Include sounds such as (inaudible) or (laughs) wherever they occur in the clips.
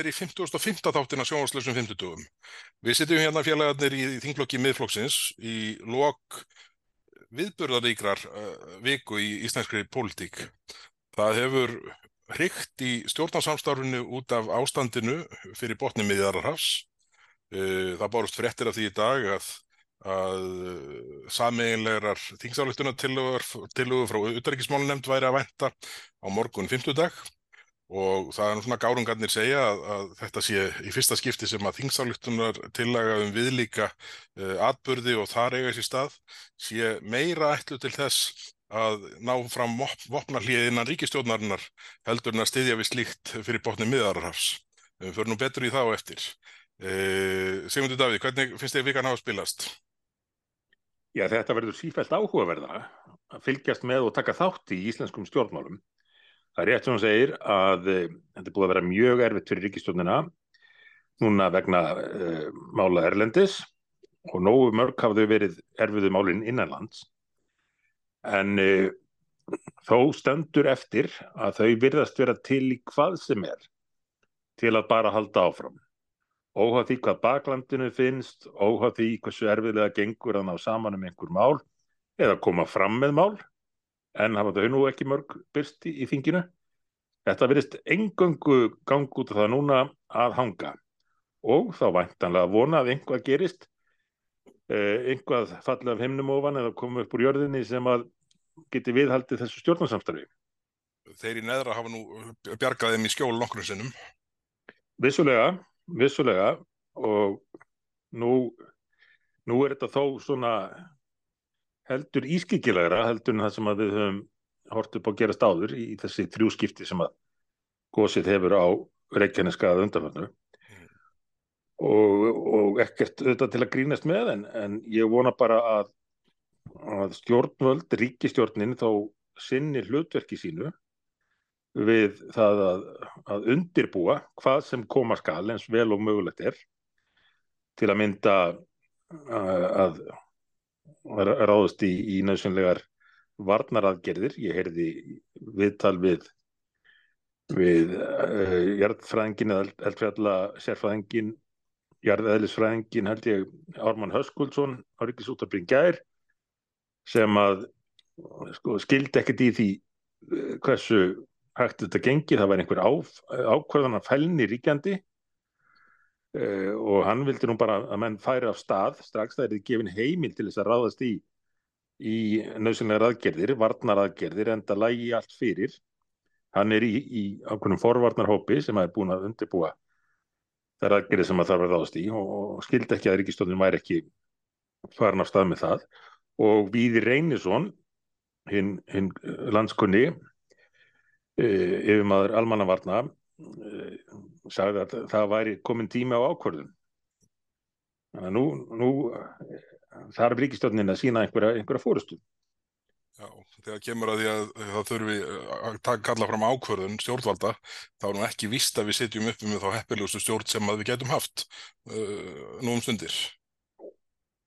Velkomnir í 55. þáttina sjónvarslösum 50. Við sitjum hérna félagarnir í þinglokki miðflokksins í lok viðburðaríkrar uh, viku í íslenskri pólitík. Það hefur hrygt í stjórnarsamstarfinu út af ástandinu fyrir botni miðjararhafs. Uh, það bárust fréttir af því í dag að, að sameiginlegar þingsáleiktunar tilögur frá utarrikismálunemnd væri að venda á morgun 50 dag og það er nú svona gárungarnir segja að, að þetta sé í fyrsta skipti sem að þingsályftunar tillaga um viðlíka uh, atbyrði og þar eiga sér stað sé meira ætlu til þess að ná fram vopnarlíð innan ríkistjóðnarinnar heldur en að styðja við slíkt fyrir botni miðararhafs. Við fyrir nú betur í þá eftir. Uh, Sigmundur Davíð, hvernig finnst þið vikan á að spilast? Já, þetta verður sífælt áhugaverða að fylgjast með og taka þátt í íslenskum stjórnmálum Það er rétt sem hún segir að uh, þetta er búið að vera mjög erfitt fyrir ríkistjónina núna vegna uh, mála Erlendis og nógu mörg hafðu verið erfiðu málinn innanlands en uh, þó stendur eftir að þau virðast vera til í hvað sem er til að bara halda áfram. Óhað því hvað baklandinu finnst, óhað því hversu erfiðlega gengur að ná saman um einhver mál eða koma fram með mál en hafa þau nú ekki mörg byrst í, í þinginu. Þetta verist engöngu gang út af það núna að hanga og þá væntanlega vona að einhvað gerist, eh, einhvað fallið af heimnum ofan eða koma upp úr jörðinni sem að geti viðhaldið þessu stjórnarsamstarfi. Þeir í neðra hafa nú bjargað þeim í skjól nokkrum sinnum. Vissulega, vissulega og nú, nú er þetta þó svona heldur ískikilegra heldur en það sem við höfum hort upp á að gerast áður í þessi þrjúskipti sem að gósið hefur á Reykjaneskaða undanfannu mm. og, og ekkert auðvitað til að grínast með en, en ég vona bara að, að stjórnvöld, ríkistjórnin þá sinni hlutverki sínu við það að, að undirbúa hvað sem koma skal eins vel og mögulegt er til að mynda að, að ráðast í, í næsumlegar varnaraðgerðir. Ég heyrði viðtal við, við uh, jarðfræðingin eða eldfjalla sérfræðingin, jarðeðlisfræðingin held ég Ármann Höskuldsson á Ríkisútarbyrgin gær sem að sko, skildi ekkert í því uh, hversu hægt þetta gengi. Það var einhver ákvarðan að fælni ríkjandi Uh, og hann vildi nú bara að menn færi af stað. Strax það er gefin heimil til þess að ráðast í í nöðsynlega aðgerðir, varnar aðgerðir en það lægi allt fyrir. Hann er í, í ákveðnum forvarnarhópi sem er búin að undirbúa þær aðgerðir sem að þarf að ráðast í og, og skildi ekki að Ríkistóðin væri ekki farin af stað með það. Og Víði Reynisson hinn hin landskunni uh, yfir maður almannavarna uh, sagði að það væri komin tíma á ákvörðun. Þannig að nú, nú þarf ríkistjónin að sína einhverja, einhverja fórustu. Já, þegar kemur að því að það þurfi að kalla fram ákvörðun stjórnvalda, þá er nú ekki vist að við setjum upp með þá heppilegustu stjórn sem við getum haft uh, nú um stundir.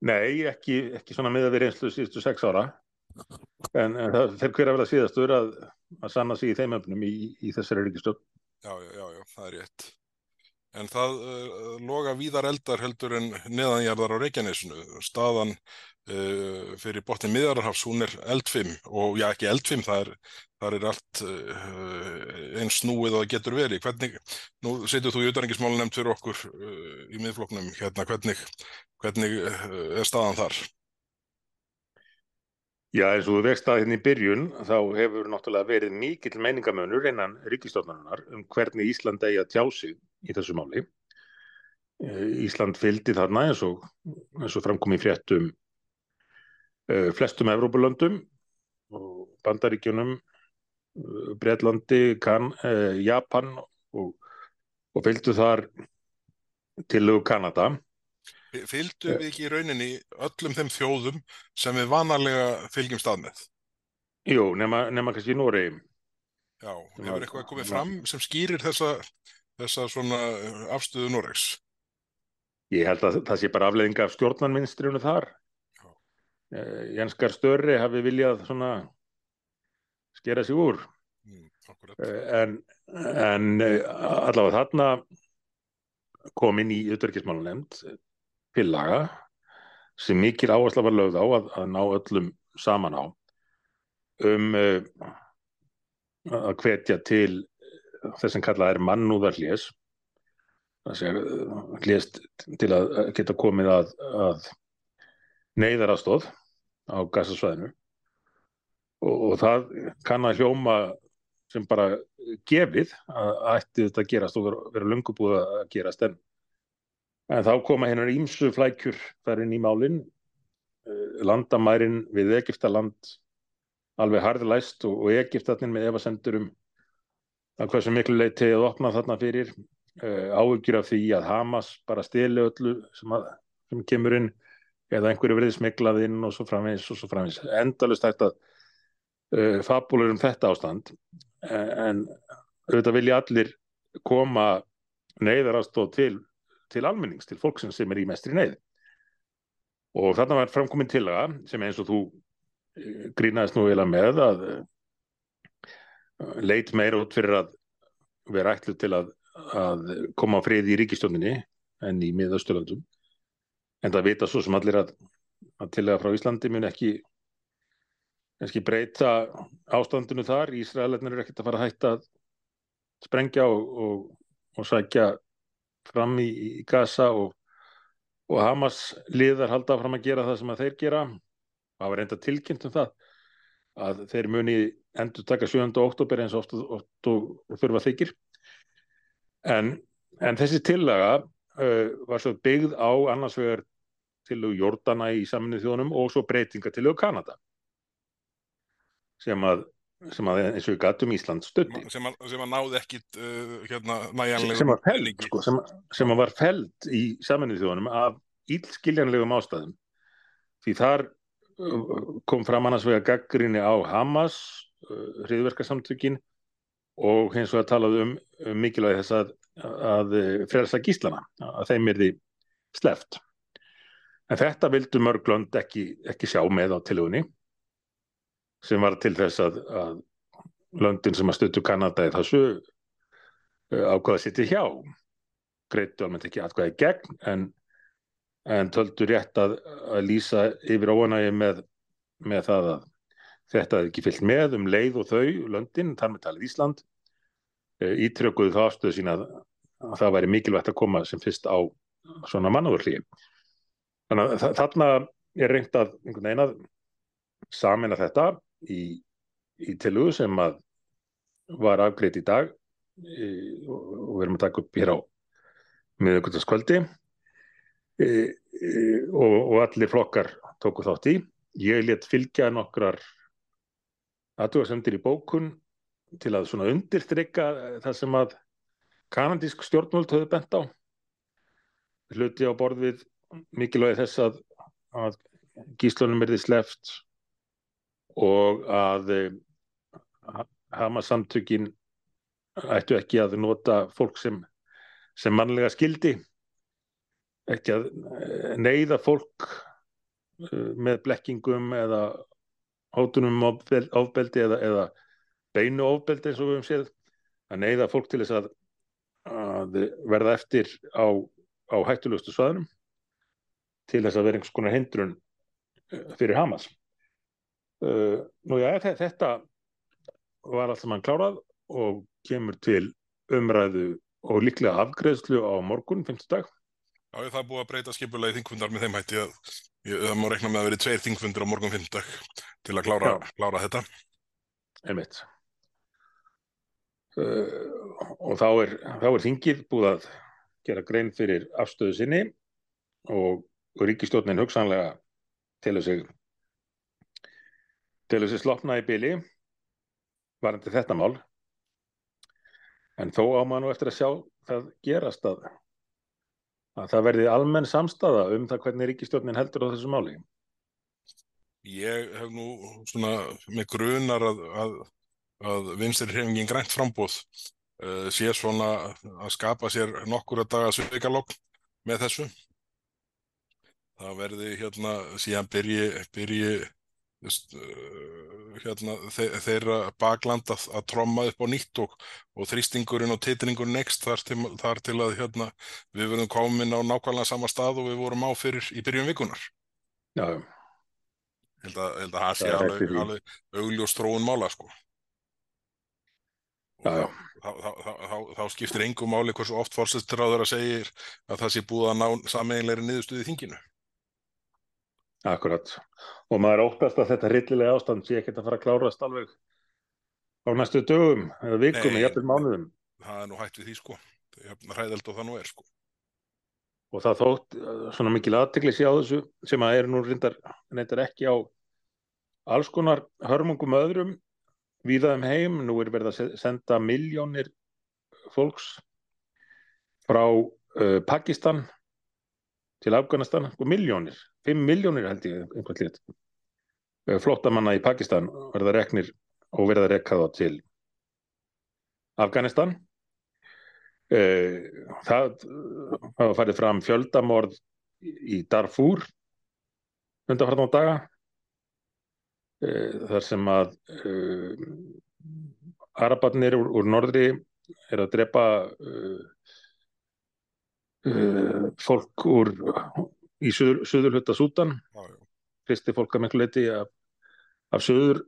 Nei, ekki, ekki svona með að við reynslu síðustu sex ára, en, en það fer hver að vera síðastur að, að sanna sig í þeim öfnum í, í þessari ríkistjórn. Já, já, já, það er rétt. En það uh, loga víðar eldar heldur en neðanjarðar á Reykjanesinu. Staðan uh, fyrir botni miðararhafs, hún er eldfim og já, ekki eldfim, það er, það er allt uh, eins snúið og það getur verið. Hvernig, nú setur þú í auðvarengismálun nefnd fyrir okkur í miðfloknum, hérna, hvernig, hvernig er staðan þar? Já, eins og þú vekst að hérna í byrjun þá hefur náttúrulega verið mikill meiningamönur innan ríkistofnarinnar um hvernig Ísland eigi að tjá sig í þessu máli. Eh, Ísland fylgdi þarna eins og, eins og framkom í fréttum uh, flestum Evrópulöndum Bandaríkjunum, uh, Breitlandi, kan, Japan og, og fylgdu þar til Kanada Fylgdu við ekki í rauninni öllum þeim þjóðum sem við vanalega fylgjum stað með? Jú, nema, nema kannski í Nóri. Já, hefur eitthvað komið fram sem skýrir þessa, þessa svona uh, afstöðu Nóregs? Ég held að það sé bara afleðinga af stjórnarminstrinu þar. Uh, Janskar Störri hafi viljað svona skera sig úr. Mm, uh, en, en allavega þarna kom inn í auðverkismálanemnd pillaga sem mikil áhersla var lögð á að, að ná öllum saman á um uh, að hvetja til þess sem kallað er mannúðar hlés það sé hlés til að geta komið að, að neyðarastóð á gasasvæðinu og, og það kann að hljóma sem bara gefið að ætti þetta að gerast og vera lungubúið að gerast en, en þá koma hennar ímsu flækjur þar inn í málinn landamærin við Egiptaland alveg harðlæst og, og Egiptatnin með efasendurum að hversu miklu leiti að opna þarna fyrir. Uh, áhugjur af því að Hamas bara stili öllu sem, að, sem kemur inn eða einhverju verið smiklað inn og svo framvegis og svo framvegis. Endalust hægt að uh, fabulur um þetta ástand. En auðvitað vilja allir koma neyðarastóð til, til almennings, til fólksins sem er í mestri neyð. Og þarna var framkomin tilaga sem eins og þú grínaðist nú eiginlega með að leit meira út fyrir að vera ætlu til að, að koma á frið í ríkistjóninni en í miðausturlandum en það vita svo sem allir að, að tilega frá Íslandi mun ekki ekki breyta ástandinu þar. Ísraelarnir eru ekkert að fara að hætta að sprengja og, og, og sækja fram í, í Gaza og, og Hamas liðar halda fram að gera það sem að þeir gera það var reynda tilkynnt um það að þeir muni endur taka 7. oktober eins og og þurfa þykir en, en þessi tillaga uh, var svo byggð á annars vegar tillögu Jordana í saminu þjónum og svo breytinga tillögu Kanada sem að, sem að eins og við gatum Ísland stöndi sem að, sem að náði ekkit uh, hérna, næjanlega sem, að feld, sko, sem, sem að var feld í saminu þjónum af ílskiljanlegum ástæðum. Því þar kom fram annars vega gaggrinni á Hamas uh, hriðverkarsamtökin og hins vegar talað um, um mikilvægi þess að, að frelsa gíslana, að þeim er því sleft. En þetta vildu mörglönd ekki, ekki sjá með á tilugunni sem var til þess að, að löndin sem að stötu Kanada í þessu ákvaða sitt í hjá. Greitu almennt ekki atkvæði gegn en en töldu rétt að, að lýsa yfir óanægi með, með það að þetta hefði ekki fyllt með um leið og þau, löndin, þar með talið Ísland, ítrökuðu það afstöðu sína að, að það væri mikilvægt að koma sem fyrst á svona mannúðurlíi. Þannig að þarna er reynd að einhvern veginn að samina þetta í, í tilugu sem að var afgreitt í dag í, og, og við erum að taka upp hér á miðugöldaskvöldi e, e, og, og allir flokkar tóku þátt í. Ég let fylgja nokkrar aðtúarsendir í bókun til að svona undirstrykka það sem að kanadísk stjórnvöld höfðu bent á. Hluti á borð við mikilvægi þess að, að gíslunum er því sleft og að Hamas samtökin ættu ekki að nota fólk sem, sem mannlega skildi ekki að neyða fólk með blekkingum eða hótunum ofbeldi eða, eða beinu ofbeldi eins og við höfum séð að neyða fólk til þess að, að verða eftir á, á hættulegustu svaðunum til þess að vera einhvers konar hindrun fyrir Hamas Nú já, þetta var allt saman klárað og kemur til umræðu og líklega afgreðslu á morgun, 5. dag Já, það er búið að breyta skipulagi þingfundar með þeim hætti að ég, það má rekna með að vera tveir þingfundur á morgun 5. dag til að klára, klára þetta. Einmitt. Uh, og þá er, þá er þingið búið að gera grein fyrir afstöðu sinni og, og ríkistjórnin hugsanlega telur sig telur sig slopna í byli varandi þetta mál en þó á maður nú eftir að sjá það gerast að að það verði almenn samstaða um það hvernig ríkistjórnin heldur á þessu máli? Ég hef nú svona með grunar að, að, að vinstir hrefingin grænt frambóð uh, sé svona að skapa sér nokkur að daga sveikalokk með þessu. Það verði hérna síðan byrji, byrji Þess, uh, hérna, þe þeirra bakland að, að tromma upp á nýtt og, og þrýstingurinn og titringurinn ekst þar, til- þar til að hérna, við verðum komin á nákvæmlega sama stað og við vorum á fyrir í byrjun vikunar. já, Ég held að, ég held að það sé alveg, alveg augljós þróun mála sko. Já, já. Þá, þá, þá, þá, þá skiptir engum máli hversu oft fórsættur á þeirra segir að það sé búið að ná sameiginleiri niðurstöðu í þinginu. Akkurat. Og maður óttast að þetta hryllilega ástand sé ekkert að fara að klárast alveg á næstu dögum eða vikum eða jafnvel mánuðum. Það er nú hægt við því sko. Hræðeld og það nú er sko. Og það þótt uh, svona mikil aðtekli sé á þessu sem að er nú reyndar, reyndar ekki á alls konar hörmungum öðrum víða um heim. Nú er verið að se- senda miljónir fólks frá uh, Pakistan til Afganistan og miljónir, 5 miljónir held ég einhvern lit flottamanna í Pakistan verða reknir og verða rekka þá til Afganistan. Eh, það eh, hafa farið fram fjöldamorð í Darfur undanfartan á daga. Eh, þar sem að uh, arabarnir úr, úr norðri er að drepa uh, uh, fólk úr í suður, suðurhutta Sútan Já, já. kristi fólk að miklu leiti af, af suður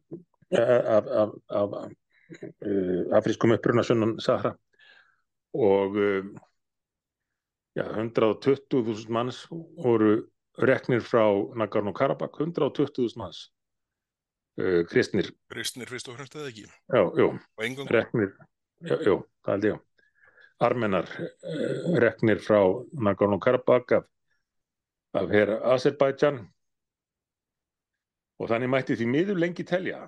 eh, af, af, af uh, afrískum uppruna sunnan Sahara. Og uh, ja, 120.000 manns voru reknir frá Nagorno-Karabakh 120.000 manns uh, kristnir, Kristnir fyrst og fremst eða ekki. já, Og engum reknir já, jú, það held ég. Armenar reknir frá Nagorno-Karabakh af, af hér Azerbaijan og þannig mætti því miður lengi telja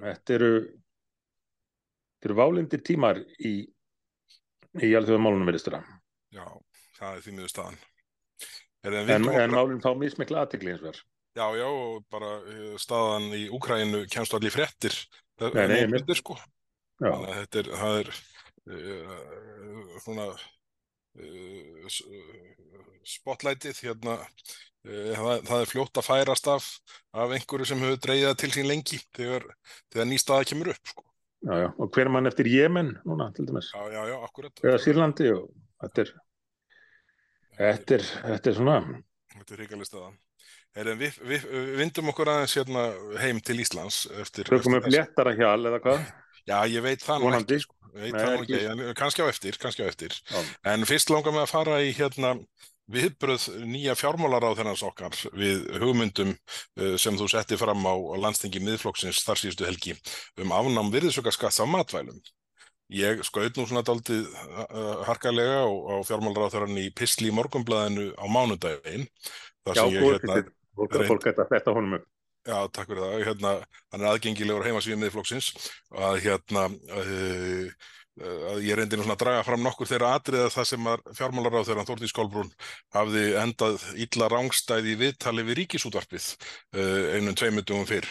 þetta eru þetta eru válindir tímar í í alþjóðamálunum verðistura Já, það er því miður staðan. Er en, en, en, en málun fá mismikla aðtikli eins og verð Já, já, og bara eh, staðan í Úkrænu kemst allir fréttir. Það Nei, nei, er einmitt. myndir, sko. að þetta er, það er uh, svona spotlightið hérna, uh, það, það er fljótt að færast af, af einhverju sem hefur dreigið það til sín lengi þegar, þegar ný staða kemur upp, sko. já, já, og hver mann eftir Jemen núna til dæmis, Já, já, já, akkurat. eða Sýrlandi og þetta er, þetta er, þetta er svona Þetta er staða. Heyrðu, Við, við, við vindum okkur aðeins hérna heim til Íslands tökum eftir upp þessa- léttara hjal eða hvað Já, ég veit það Vonandi. sko. Veit Nei, það nú ekki. en kannski á eftir, kannski á eftir. Já. En fyrst langar mig að fara í hérna viðbröð nýja fjármálaráð okkar við hugmyndum uh, sem þú setti fram á, á landstingi miðflokksins þar síðustu helgi um afnám virðisaukaskatts af matvælum. Ég skaut nú svona daldið uh, harkalega á, á fjármálaráð í Pistli í morgunblæðinu á mánudaginn. þar já, góð hérna, fólk, reynd- fólk geta þetta honum upp Já, takk fyrir það. Hérna, hann er aðgengilegur heimasvíðum miðflokksins og að hérna uh, að ég reyndi nú svona að draga fram nokkur þeirra atriða það sem fjármálaráð þegar Þórdís Kolbrún hafði endað illa rángstæði viðtali við ríkisútvarpið uh, einum tveimundum fyrr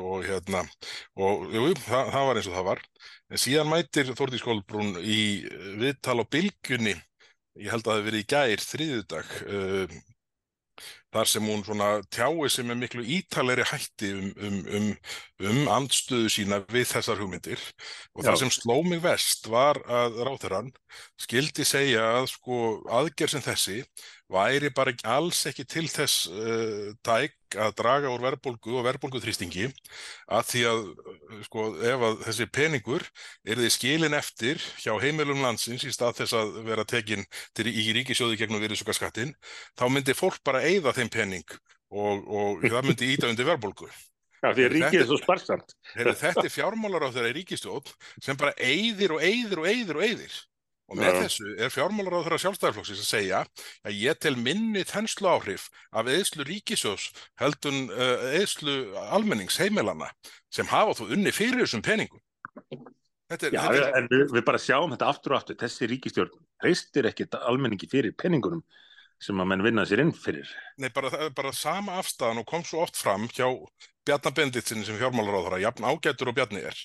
og hérna og jú, það, það var eins og það var en síðan mætir Þórdís Kolbrún í eh, viðtal á bylgjunni ég held að það hafi verið í gær þriðjudag uh, þar sem hún svona tjái sem er miklu ítalegri hætti um, um, um, um andstöðu sína við þessar hugmyndir og Já. það sem sló mig vest var að ráþurann skildi segja að sko aðgerð sem þessi væri bara alls ekki til þess uh, tæk að draga úr verðbólgu og verðbólguþrýstingi að því að uh, sko ef að þessi peningur er þið skilin eftir hjá heimilum landsins í stað þess að vera tekin til, í ríkisjóði gegnum virðisugaskattin þá myndi fólk bara eyða þeim pening og, og (laughs) það myndi íta undir verðbólgu. já, því að ríkið er svo sparsamt Þetta er fjármálar á þeirra ríkistjóð sem bara eyðir og eyðir og eyðir og eyðir. Og með Já. þessu er fjármálar á þeirra sjálfstæðarflokksins að segja að ég tel minni þenslu áhrif af eðslu ríkisjóðs heldun eðslu almennings heimilana sem hafa þú unni fyrir þessum peningum. Þetta er, já, þetta er, við, við bara sjáum þetta aftur og aftur þessi ríkistjórn reistir ekkit almenningi fyrir penningunum sem að menn vinna sér inn fyrir nei, bara, bara sama afstæðan og kom svo oft fram hjá Bjarnar Benditsin sem fjármálar á þeirra, jafn ágætur og Bjarni er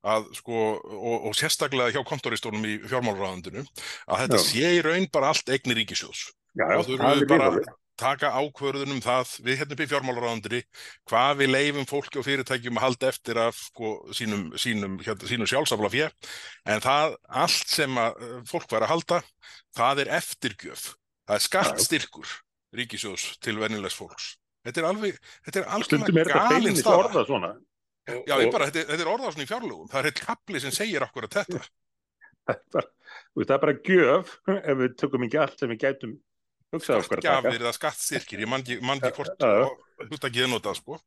að sko, og, og sérstaklega hjá kontoristónum í fjármálaráðundinu að þetta Já. sé í raun bara allt eigni ríkisjóðs já, og þurfum við bara taka ákvörðunum það við hérna upp í fjármálaráðandri hvað við leifum fólki og fyrirtækjum að halda eftir af sko, sínum, sínum, hérna, sínum sjálfsafla fjö en það allt sem að uh, fólk var að halda það er eftirgjöf, það er skattstyrkur ríkisjós til vernilegs fólks. Þetta er alveg, þetta er alveg galinn staða Já, og, bara, þetta, þetta er orðað svona í fjárlugum, það er heilt kapli sem segir okkur að þetta. (laughs) Það er bara gjöf ef við tökum ekki allt sem við gætum hugsað okkur að taka. Skattgjafir eða skattstyrkir, ég man ekki hvort þetta ekki nota sko.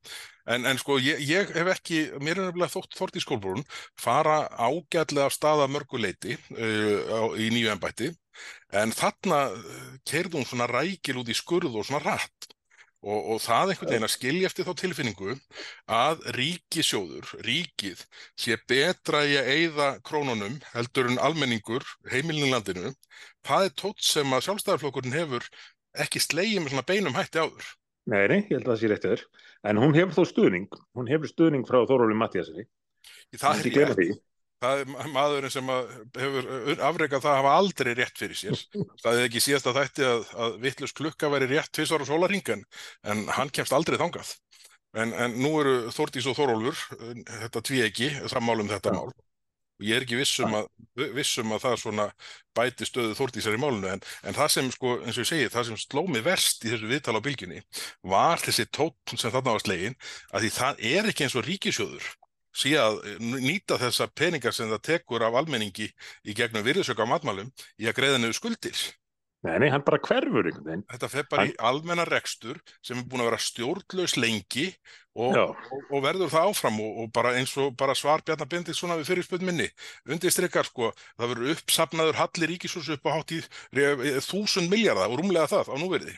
en, en sko ég, ég hef ekki mér er nefnilega þótt þort í skólbrún fara ágætlega af staða mörguleiti uh, í nýju ennbætti en þarna uh, keirðum svona rækil út í skurð og svona rætt Og, og það einhvern veginn að skilja eftir þá tilfinningu að ríkisjóður, ríkið, sé betra í að eigða krónunum heldur en almenningur, heimilin landinu, það er tótt sem að sjálfstæðarflokkurinn hefur ekki slegið með svona beinum hætti áður. Nei, nei, ég held að það sé rétt öður. En hún hefur þó stuðning, hún hefur stuðning frá Þóróli Mattíasinni. Það er rétt. Það er maðurinn sem hefur afreikað það að hafa aldrei rétt fyrir sér. Það er ekki síðast að þætti að, að vittlust klukka væri rétt tviðsvara sólaringan en hann kemst aldrei þangað. En, en nú eru Þórtís og Þórólfur, þetta tví ekki, sammálum þetta ja. mál. Og ég er ekki vissum að, vissum að það svona bæti stöðu Þórtísar í málunu en, en það sem, sko, eins og ég segi, það sem sló mig verst í þessu viðtala á bylginni var þessi tótt sem þarna var slegin að því það er ekki eins og ríkisjóður sé að eh, nýta þessa peningar sem það tekur af almenningi í gegnum virðsöka á matmálum í að greiða nefnir skuldir. Nei, nei, hann bara hverfur einhvern veginn. Þetta fer bara hann... í almenna rekstur sem er búin að vera stjórnlaus lengi og, og, og verður það áfram og, og bara eins og bara svar Bjarnar Bendix svona við fyrirspöld minni. Undir streykar sko, það verður uppsapnaður hallir ríkisús upp á hátt í þúsund miljardar og rúmlega það á núverði.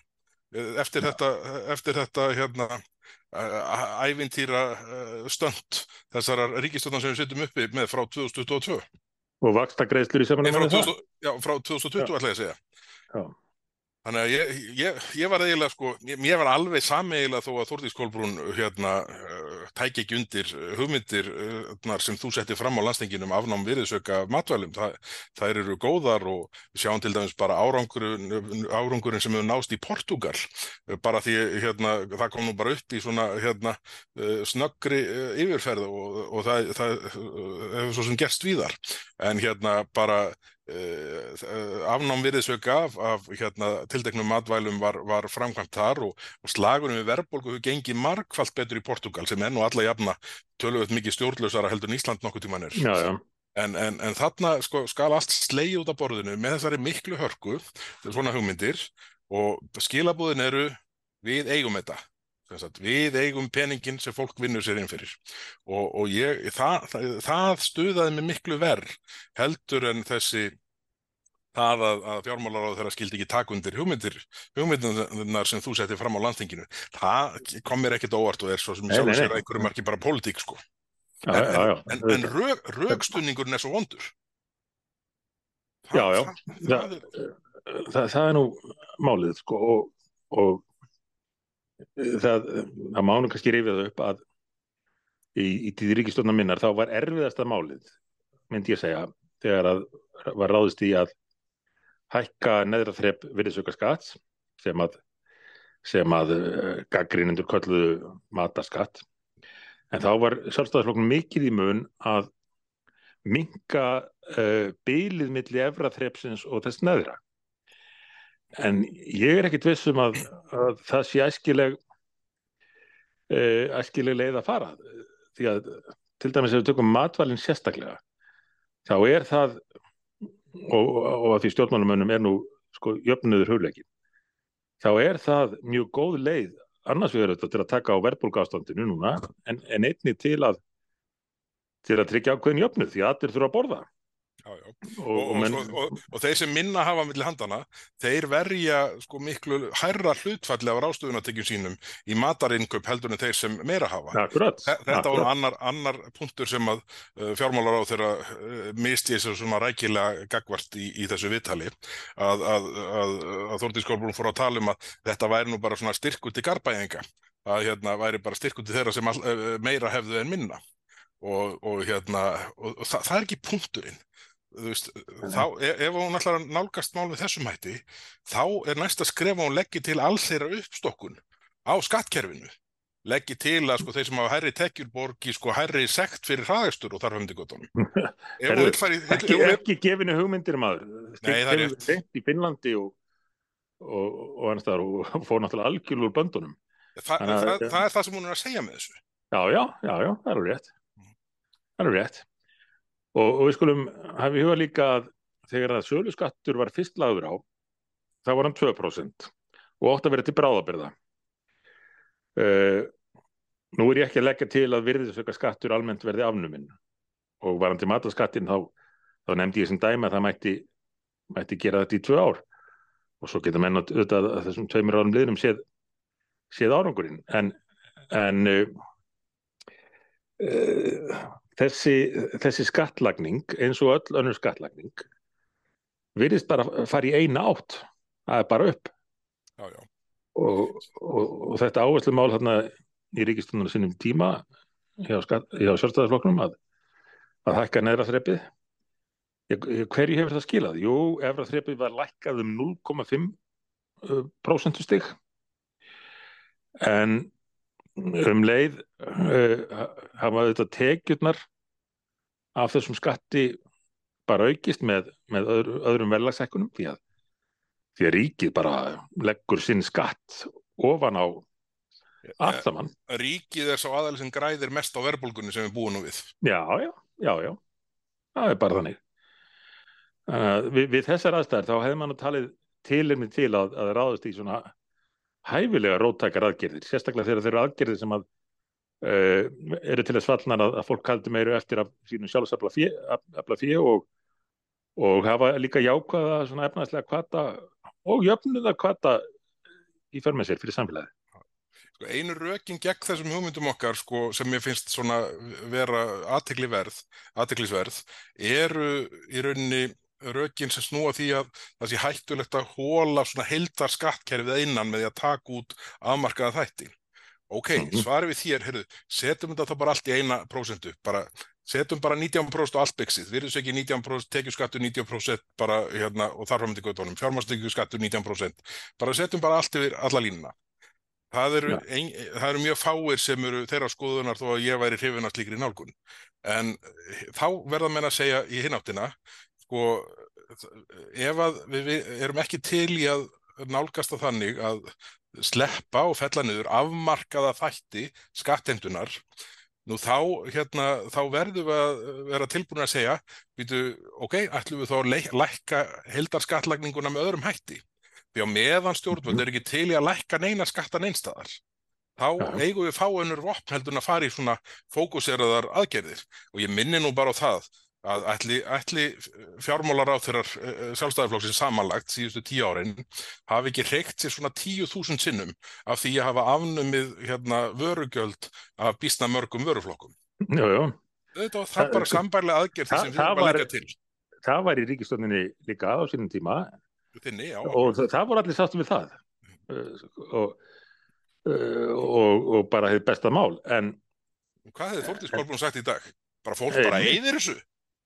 Eftir þetta, eftir þetta hérna ævintýra stönd þessar ríkistöndar sem við setjum uppi með frá 2022 og vaksta greiðslur í saman? Já, frá 2020 ætla ég að segja. Já. Þannig að ég, ég, ég var eiginlega sko, ég, ég var alveg sameiginlega þó að Þórtís Kolbrún hérna tæk ekki undir hugmyndir uh, sem þú setti fram á landstinginum afnám viðsöka matvælum. Þa, það eru góðar og við sjáum til dæmis bara árangurinn, árangurinn sem hefur nást í Portugal. Bara því hérna, það kom nú bara upp í svona hérna, snöggri yfirferð og, og það, það hefur svo sem gerst víðar. En hérna bara afnám virðisauka af, af hérna, tildeknum matvælum var, var framkvæmt þar og, og slagunum við verðbólgu hefur gengið markvallt betur í Portugal sem enn og alla jafna tölvöld mikið stjórnlausara heldur en Ísland nokkuð tíman er já, já. En, en, en þarna sko, skal allt sleið út af borðinu með þessari miklu hörku svona hugmyndir og skilabúðin eru við eigum þetta við eigum peningin sem fólk vinnur sér inn fyrir. Og, og ég, það, það, það stuðaði mig miklu verð heldur en þessi það að, að fjármálaráð þeirra skildi ekki takundir hugmyndir, hugmyndunar sem þú setti fram á landtinginu það kom mér ekkit óvart og er svo sem ég sjálf sér að einhverjum er ekki bara pólitík sko. Já, en, já, já. en, en rög, rögstuningurinn er svo vondur. Það, Já, já það er nú málið sko og, og það, það mánu kannski reyfið upp að í, í tíði ríkistofna minnar þá var erfiðasta málið myndi ég segja þegar að var ráðist í að hækka neðra þrepp virðisauka skatt sem að, að uh, gaggrínendur kölluðu mataskatt en þá var sjálfstæðarflokkun mikið í mun að minga uh, bylið millir efra þreppsins og þess neðra en ég er ekkit vissum að, að það sé æskileg uh, æskileg leið að fara. Því að til dæmis ef við tökum matvælinn sérstaklega þá er það og, og að því stjórnmálumönnum er nú sko jöfnuður hugleikin þá er það mjög góð leið. Annars við erum þetta til að taka á verbulgástandinu núna en, en einni til að til að tryggja ákveðin jöfnu því að allir þurfa að borða Já, já. Og, og, menn... og, og þeir sem minna hafa millir handana, þeir verja sko miklu hærra hlutfalli af rástuðunatekjum sínum í matarinköp heldur en þeir sem meira hafa. Akkurat. Þetta var annar, annar punktur sem að uh, fjármálar á þeirra uh, misti þessu svona rækilega gagvart í, í þessu viðtali að, að, að, að Þórtís Kolbrún fór að tala um að þetta væri nú bara svona styrkut í garbæðinga, að hérna væri bara styrkut í þeirra sem all, uh, meira hefðu en minna og hérna og það, er ekki punkturinn veist, þá, ef, ef hún ætlar að nálgast mál með þessum hætti, þá er skref að hún leggji til alls þeirra uppstokkun á skattkerfinu. Leggji til að sko þeir sem hafa hærri tekjur borgi sko hærri sekt fyrir hraðakstur og þar (laughs) Heyrðu, vill fara í... ekki, ekki gefinu hugmyndir maður. Nei, það er rétt. Í Finnlandi og, og, og annars staðar og (laughs) fór náttúrulega algjörl úr böndunum. Það, Þannig að- það, það er það sem hún er að segja með þessu. já, já, já, já, það er alveg rétt það er alveg rétt og, og við skulum hafa í huga líka að þegar að sölu skattur var fyrst lagður á þá var hann 2% og átt að vera til bráðabyrða uh, nú er ég ekki að leggja til að virðisauka skattur almennt verði afnuminn. Og varandi mataskattin þá, þá nefndi ég sem dæmi að það mætti, mætti gera þetta í tvö ár. Og svo geta menn auðvitað að þessum tveimur árum liðnum séð, séð árangurinn. En, en uh, uh, þessi, þessi skattlagning eins og öll önnur skattlagning virðist bara fara í eina átt það er bara upp Já, já. og, og, og þetta áherslumál þarna í ríkistunum sinnum tíma hjá, hjá sjálfstæðarflokknum að, að hækka neðra ég- hverju hefur það skilað? Jú, efra þrepið var lækkað um 0,5 uh, prósentustig en um leið uh, hafa þetta tekjurnar af þessum skatti bara aukist með, með öðru, öðrum verðlagsækkunum því að, því að ríkið bara leggur sinn skatt ofan á allt saman. Ríkið er sá aðal sem græðir mest á verðbólgunni sem við búum nú við. Já, já, já, já. Það er bara þannig. Þannig að við, við þessar aðstæður þá hefði mann talið tilirni til að, að ráðast í svona hæfilega róttækar aðgerðir, sérstaklega þegar þeir eru aðgerðir sem að uh, eru til þess fallnar að, að fólk kaldi meiru eftir að sínum sjálfsafla fjö og, og hafa líka jákvæða svona efnaðslega kvata og jöfnuða kvata í för með sér fyrir samfélagi. Sko, einu rökin gegn þessum hugmyndum okkar sko, sem ég finnst svona vera aðteklisverð eru í rauninni rökin sem snúa því að það sé hættulegt að hóla svona heildar skattkerfið innan með því að taka út afmarkaða þætti. Ok, Mhm. svarið við þér, heyrðu, setjum þetta þá bara allt í eina prósentu, bara setjum bara 19% á allt byggsið, svo ekki 19% tekjuskattur 19% bara hérna og þar framöndi gautónum, fjármastekjuskattur 19%, bara setjum bara allt yfir alla línuna. Það eru, ein, það eru mjög fáir sem eru þeirra skoðunar þó að ég væri hrifin af slíkri nálgun. En eh, þá verða menn að segja í hináttina, sko, ef að við, við erum ekki til í að nálgast það þannig að sleppa og fella niður afmarkaða þætti skattendunar, nú þá, hérna, þá verðum við að vera tilbúin að segja, býtu, ok, ætlum við þá að lækka heildarskattlagninguna með öðrum hætti. Því á meðan stjórnvöld er ekki til í að lækka neina skatta neinstæðar. Þá eigum við fá önnur vopn heldur en að fara í svona fókuseraðar aðgerðir. Og ég minni nú bara á það að ætli, ætli fjármálar á þeirrar sjálfstæðarflokksins samanlagt síðustu tíu árin hafi ekki reykt sér svona tíu þúsund sinnum af því að hafa afnumið hérna, vörugjöld af býstna mörgum vöruflokkum. Jú, jú. Þetta var það bara sambærlega aðgerð það- sem við það erum að var- leggja til. Það var í ríkistöndinni líka á sínum tíma Þinni, já, og það, það voru allir sáttum við það uh, og, og, og bara hefði besta mál en Hvað hefði Þórdís Kolbrún sagt í dag? Bara fólk bara eyðir þessu?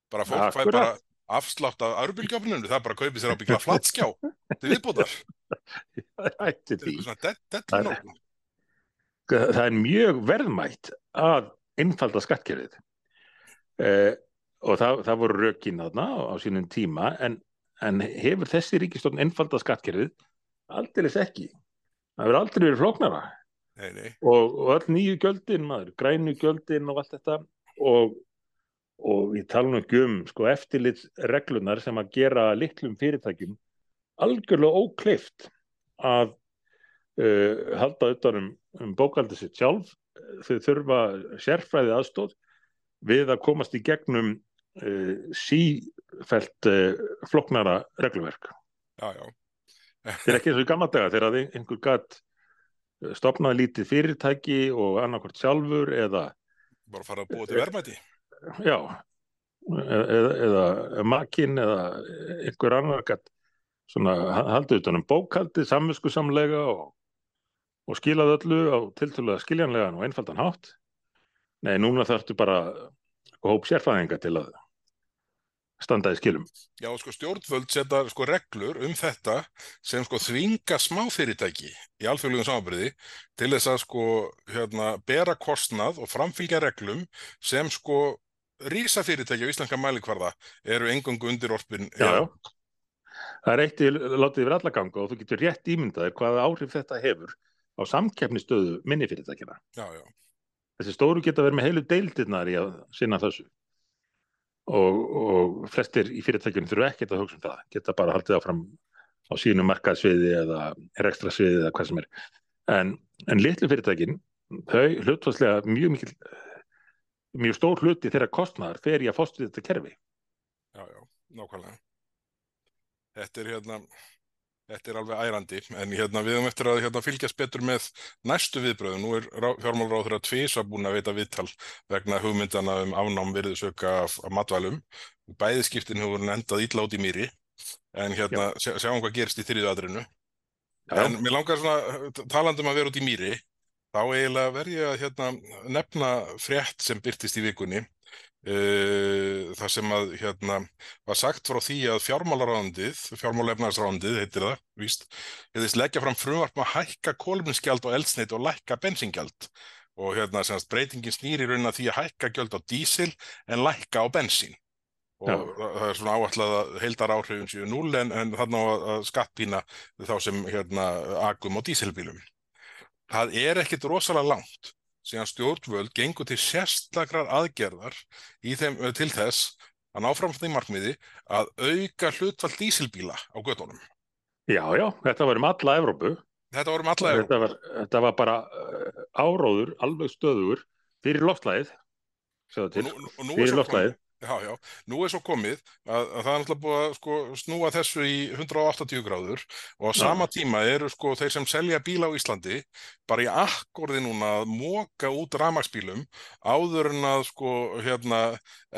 Bara fólk fær Akkurat. bara afslátt af örbylgjöfninu, það bara kaupir sér á byggla flatskjá til dead, dead Það- er mjög verðmætt að einfalda skattkerfið. Uh, og það, það voru rökin þarna á sínum tíma en, en hefur þessi ríkistofn einfalda skattkerfið? Aldeilis ekki. Það hefur aldrei verið flóknara. Nei, nei, og, og öll nýju gjöldin maður, grænu gjöldin og allt þetta og, og ég tala nú ekki um sko, eftirlit reglunar sem að gera litlum fyrirtækjum algjörlega ókleift að uh, halda utan um, um bókaldi sitt sjálf. Þau þurfa sérfræði aðstóð við að komast í gegnum uh, sífelt uh, floknara regluverk. (laughs) Þetta er ekki eins og í gamla daga þegar einhver gatt stopnaði lítið fyrirtæki og annarkvort sjálfur eða, Bara fara að búa til verðmæti. Já, eða, eða makinn eða einhver annar svona haldið utan um bókaldið samvisku samlega og, og skilaði öllu á tiltölulega skiljanlegan og einfaldan hátt. Nei, núna þarftu bara hóp sérfæðinga til að standa í skilum. Já, sko stjórnvöld setja sko reglur um þetta sem sko þvinga smáfyrirtæki í alþjóðlegum samanbyrði til þess að sko hérna bera kostnað og framfylgja reglum sem sko rísafyrirtæki á íslenska mælikvarða eru engungu undir orpin. Já, já. Það er eitt í látið yfir alla ganga og þú getur rétt ímyndaðir hvaða áhrif þetta hefur á samkeppnistöðu minnifyrirtækina. Já, já. Þessi stóru geta verið með heilu deildirnar í að sinna þessu og, og flestir í fyrirtækjunum þurfu ekkert að hugsa um það, geta bara haldið áfram á sínu markaðsviði eða ekstra sviði eða hvað sem er. En, en litlu fyrirtækin, þau hlutvarslega mjög mikil, mjög stór hluti þeirra kostnæðar fer í að fóstu þetta kerfi. Já, já, nákvæmlega. Þetta er hérna, þetta er alveg ærandi, en hérna við höfum eftir að hérna, fylgjast betur með næstu viðbröðu. Nú er fjármálráður að tvisa búin að veita viðtal vegna hugmyndana um afnám virðisöka af, af matvælum. Bæðiskiptin hefur endað ítla át í mýri, en hérna sjá, sjáum hvað gerist í þriðu aðrinu. En mér langar svona, talandum að vera út í mýri, þá eiginlega verð ég að hérna, nefna frétt sem byrtist í vikunni Uh, það sem að hérna var sagt frá því að fjármálaráðandið, fjármálaefnarsráðandið heitir það, víst, hefðist leggja fram frumvarp að hækka kólumnsgjald og eldsneit og lækka bensingjald og hérna semast breytingin snýri raun að því að hækka gjald á dísil en lækka á bensín og Já. það er svona áallega að heildar áhrifin séu núl en, en þannig að skattpína þá sem hérna agum á dísilbílum. Það er ekkit rosalega langt síðan stjórnvöld gengur til sérstakrar aðgerðar þeim, eh, til þess að ná fram því markmiði að auka hlutfall dísilbíla á gödunum. Já, já, þetta var um alla Evrópu. Þetta var um alla Evrópu. Þetta var, þetta var bara uh, áróður, alveg stöður fyrir loftlæðið, fyrir loftlæðið. Já, já, nú er svo komið að, að það er náttúrulega búið að sko, snúa þessu í 180 gráður og á sama já. tíma eru sko þeir sem selja bíla á Íslandi bara í akkorði núna að móka út ramagsbílum áður en að sko hérna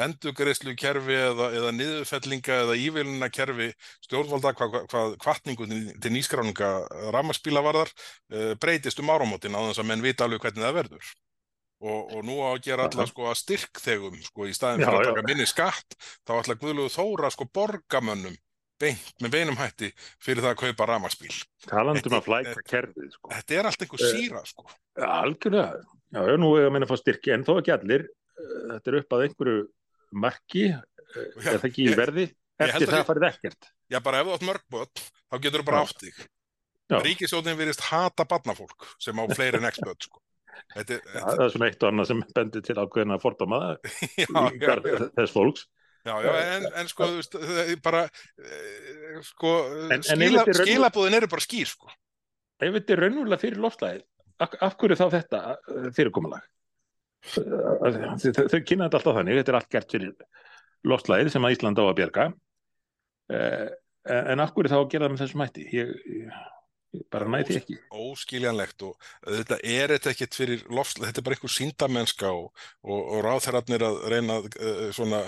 endugreislu kerfi eða, eða niðurfellinga eða ívilina kerfi stjórnvalda hvað hva, kvartningu til nýskráninga ramagsbíla varðar uh, breytist um áramótin á þess að menn vita alveg hvernig það verður. Og, og nú á að gera alla sko að styrkþegum sko í staðin fyrir já, að taka já. minni skatt þá ætla Guðluðu Þóra sko borgamönnum beint með beinum hætti fyrir það að kaupa ramaspíl talandum að flæka kerfið sko. Þetta er allt einhver síra sko. ja, algjörlega, já, já, nú er að minna að fá styrki en þó ekki allir, þetta er upp að einhverju marki eða ekki í verði, eftir það farið ekkert. Já, bara ef þú átt mörgböld þá getur þú bara átt þig. Ríkisjóðin virist hata barnafólk sem á fleiri en expert sko Þetta, ja, þetta... Það er svona eitt og annað sem bendir til ákveðina fordóma (laughs) þess fólks. Já, já, en, en sko, bara, eh, sko, en, skila, en skilabúðin eru bara skýr, sko. Ef þetta er raunverulega fyrir lofslæðið, af, af hverju þá þetta eh, fyrirkomulag? Þau kynna þetta alltaf þannig, þetta er allt gert fyrir lofslæðið sem að Ísland á að bjerga, eh, en af hverju þá að gera það með þessum hætti? Ég, ég bara næti ekki óskiljanlegt og þetta er þetta ekkert fyrir lofslega, þetta er bara einhver síndamennska og, og, og ráðherrarnir að reyna uh, svona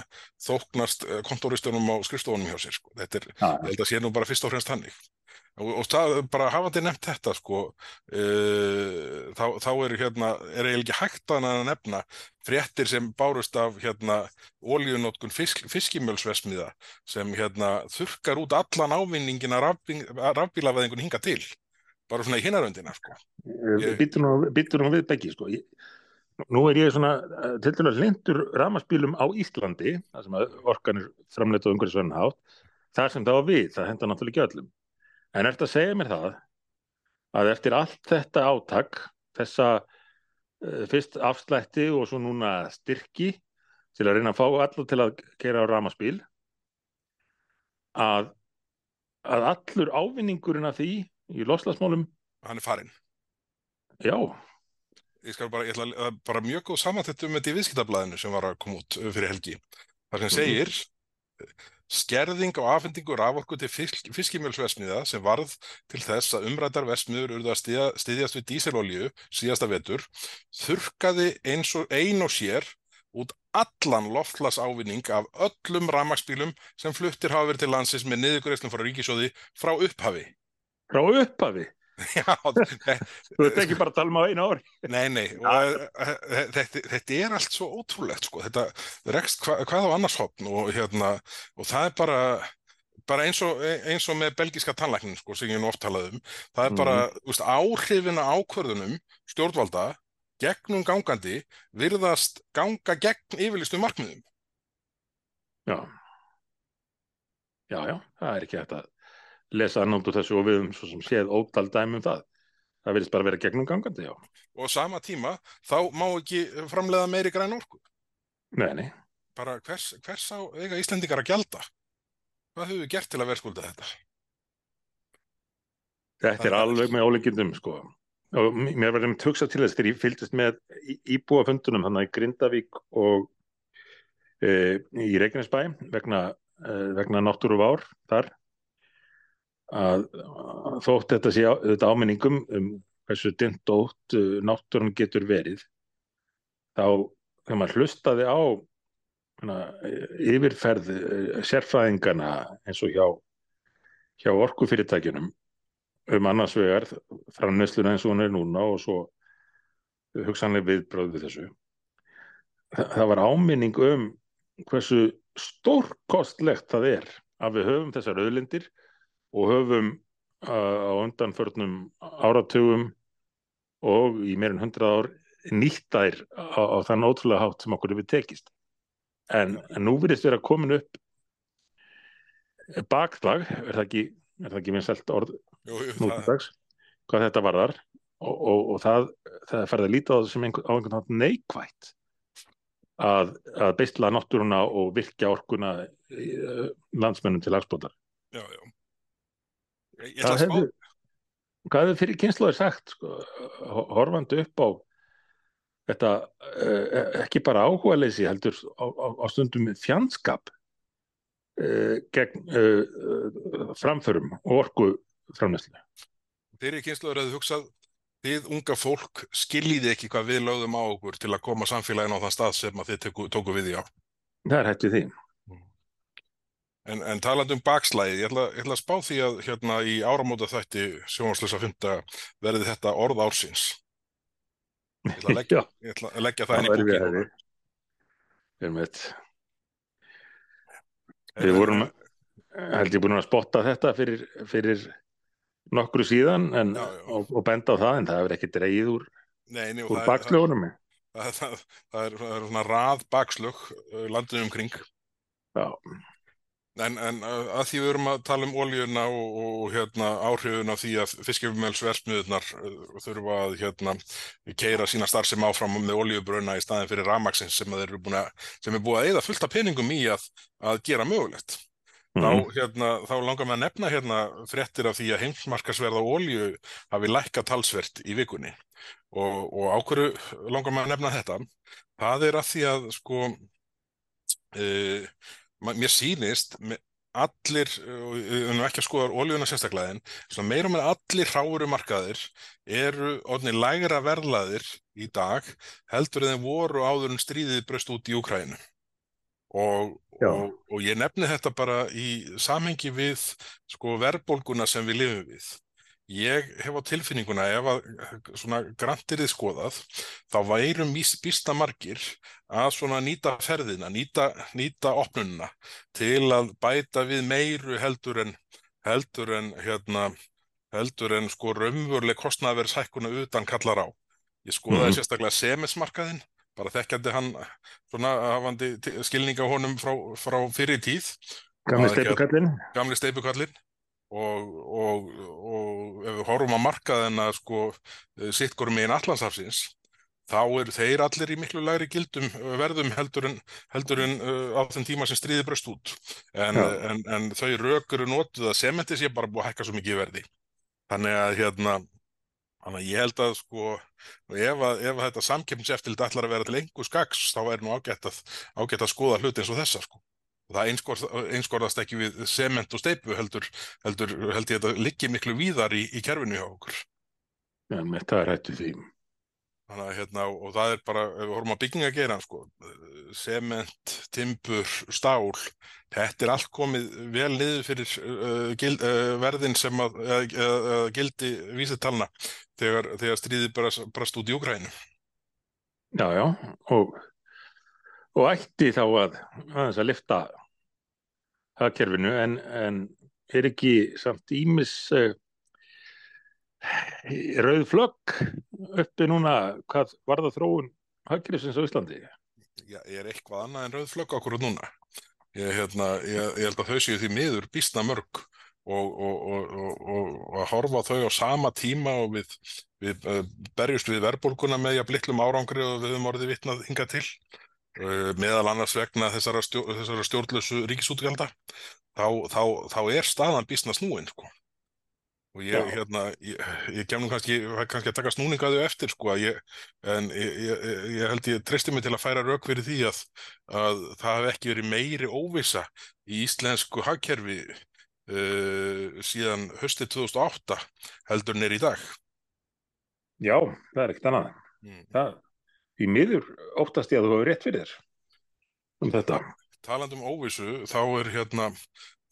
þóknast uh, kontóristunum á skrifstofunum hjá sér sko. þetta er, ja. að sé nú bara fyrst og fremst hannig og, og það, bara hafandi nefnt þetta sko uh, þá, þá er hérna er eiginlega ekki hægt að nefna fréttir sem bárust af hérna ólíunótkun fisk, fiskimjölsvesmiða sem hérna þurkar út allan ávinningin að rafbílaveðingun hinga til. Bara svona í hinnaröndina sko. Ég... Býtur nú við beggi sko. Ég, nú er ég svona eh, til dælu að lindur ramaspílum á Íslandi það sem orkanir framleita um einhverju svona hátt þar sem það var við, það henda náttúrulega ekki öllum en eftir að segja mér það að eftir allt þetta átak þessa Eh, fyrst afslætti og svo núna styrki til að reyna að fá allur til að kera á ramaspíl að, að allur ávinningurinn af því í loslasmálum hann er farinn. Já. Ég skal bara, ég ætla bara mjög góð samantættu með því viðskiptablaðinu sem var að koma út fyrir helgi. Þar sem mhm. segir mm -hmm skerðing á afhendingu raforku til fisk, fiskimjölsvesmiða sem varð til þess að umrættar vesmiður urðu að stiðja, stiðjast við díselolju síðasta vetur, þurkaði eins og ein og sér út allan loftlasávinning af öllum ramagsbílum sem fluttir hafa verið til landsins með niðugreifslum frá ríkisjóði frá upphafi. Frá upphafi? (laughs) Já, Þú ert ekki bara að tala um á einu ári. nei, nei, og eh, eh, þetta, þetta er allt svo ótrúlegt, sko, þetta rekst hva, hvað á annars hotn og hérna, og það er bara, bara eins og, eins og með belgiska tannlæknin, sko, sem ég nú oft talaði um, það er bara, þú veist, áhrifin á ákvörðunum stjórnvalda gegnum gangandi virðast ganga gegn yfirlistum markmiðum. Já. Já, já, það er ekki hægt að lesa annað úr þessu og við höfum svo sem séð ótal dæmi um það. Það virðist bara vera gegnum gangandi, já. Og á sama tíma, þá má ekki framleiða meiri græn orku. Nei, nei. Bara hvers, hvers á eiga Íslendingar að gjalda? Hvað höfum við gert til að verðskulda þetta? Þetta er alveg með ólíkindum, sko. Og mér verður með hugsa til þess þegar ég fylgdist með í- íbúafundunum þannig í Grindavík og e, í Reykjanesbæ vegna, e, vegna náttúruvár þar að þótt þetta sé þetta áminningum um hversu dint og ótt uh, náttúran getur verið þá þegar maður hlustaði á hana, yfirferð uh, sérfræðingana eins og hjá hjá orkufyrirtækjunum um annars vegar framneysluna eins og hún er núna og svo hugsanlega viðbröð við þessu. Þa, það var áminning um hversu stórkostlegt það er að við höfum þessar auðlindir og höfum á undanförnum áratugum og í meirinn hundrað ár nýtt þær á, á þann ótrúlega hátt sem okkur hefur tekist. En, en nú virðist vera komin upp bakslag, er það ekki er það ekki vinsælt orð Jú, jú, nú það, hvað þetta varðar og, og, og það, það farið að líta á það sem einhver, á einhvern nátt neikvætt að, að beisla náttúruna og virkja orkuna uh, landsmennum til hagsbótar já, já. Ég, ætla að spá, hvað hefði fyrir kynnslóði sagt sko, ho- horfandi upp á þetta uh, ekki bara áhuga leysi heldur á, á, á stundum fjandskap uh, gegn uh, framförum og orku framnæslu. þeirri kynsluður hefði hugsað, þið unga fólk skiljiði ekki hvað við lögðum á okkur til að koma samfélagin á þann stað sem að þið tóku, tóku við í á. Það er hættið því. En, en talandi um bakslæðið, ég ætla, ég ætla að spá því að hérna í áramóta þætti sjónvarslösa fymta verði þetta orð ársins. Ég ætla að leggja, (laughs) Já, ætla að leggja það inn í það er búkinu. hefði. Við vorum, held ég búin að spotta þetta fyrir, fyrir nokkru síðan en, Já, já. Og, og benda á það en það hefur ekki dreigið úr, úr það, er, það, það, það, er, er svona rað bakslög uh, landinu umkring. Já, En, en uh, að því við erum að tala um ólíuna og, og hérna, áhrifun af því að fiskifumelsversmiðunar þurfa að hérna, keira sína starfsemi áfram með olíubruna í staðin fyrir rafmaksins sem, að að, sem er búið að eyða fullt af peningum í að, að gera mögulegt. Þá, Mhm. hérna, þá langar maður að nefna hérna fréttir af því að heimsmarkasverð á olíu hafi lækkað talsvert í vikunni og, og á hverju langar maður að nefna þetta? Það er að því að sko uh, mér sýnist me- allir, og við erum ekki að skoða olíuna sérstaklega en meira og meira allir hráuru markaðir eru orðnir lægra verðlaðir í dag heldur en þeir voru áður en stríðið bröst út í Úkrænu og, og, og ég nefni þetta bara í samhengi við sko verðbólguna sem við lifum við ég hef á tilfinninguna ef að svona grantirið skoðað þá værum býsta margir að svona nýta ferðina, nýta, nýta opnunina til að bæta við meiru heldur en heldur en hérna heldur en sko raunveruleg kostnaðverðshækkuna utan kallar á. Ég skoðaði Mhm. sérstaklega semesmarkaðinn, bara þekkjandi hann svona hafandi ti- skilning á honum frá, frá fyrir tíð, gamli að- steipukallin. gamli steipukallinn og, og, og ef við horfum að markaðina sko sitt hvorum megin Allandshafsins þá eru þeir allir í miklu lægri gildum uh, verðum heldur en, heldur en uh, á þeim tíma sem stríði bröst út. En, en, en þau rök eru notuð að sementi sé bara búið að hækka svo mikið í verði. Þannig að hérna þannig að ég held að sko ef að, ef að þetta samkeppniseftilit ætlar að vera til engu skaks þá er nú ágætt að, ágætt að skoða hluti eins og þessa sko það einskorðast, ekki við sement og steipu heldur, heldur held ég að þetta liggi miklu víðar í, í kerfinu hjá okkur Já, með það er hættið því. Þannig að hérna, og það er bara, ef við horfum að bygginga gera, sko, sement, timbur, stál, þetta er allt komið vel niður fyrir uh, gild, uh, verðin sem að uh, gildi vísitalna þegar, þegar stríði brast, út í Úgrænu. Já, já, og, og ætti þá að, að, lifta hagkerfinu en, en er ekki samt ímis uh, rauð flögg uppi núna hvað var það þróun hagkerfisins á Íslandi? Já, er eitthvað annað en rauð flögg okkur núna? Ég, hérna, ég, ég held að þau séu því miður býstna mörg og, og, og, og horfa þau á sama tíma og við, við uh, berjust við verðbólguna með jafn litlum árangri og við höfum orðið vitnað hinga til meðal annars vegna þessara, stjó, þessara stjórnlösu ríkisútgjalda þá, þá, þá er staðan býstna snúin sko og ég, hérna, ég, ég kem nú kannski, kannski að taka snúningaðu eftir sko, ég, en ég held ég treysti mig til að færa rauk fyrir því að, að það hef ekki verið meiri óvisa í íslensku hagkerfi uh, síðan höstið 2008 heldur neyri í dag. Já, það er ekkert annað. Mm. Það, í miður óttast ég að þú hefur rétt fyrir þér um þetta. Talandum óvisu, þá er hérna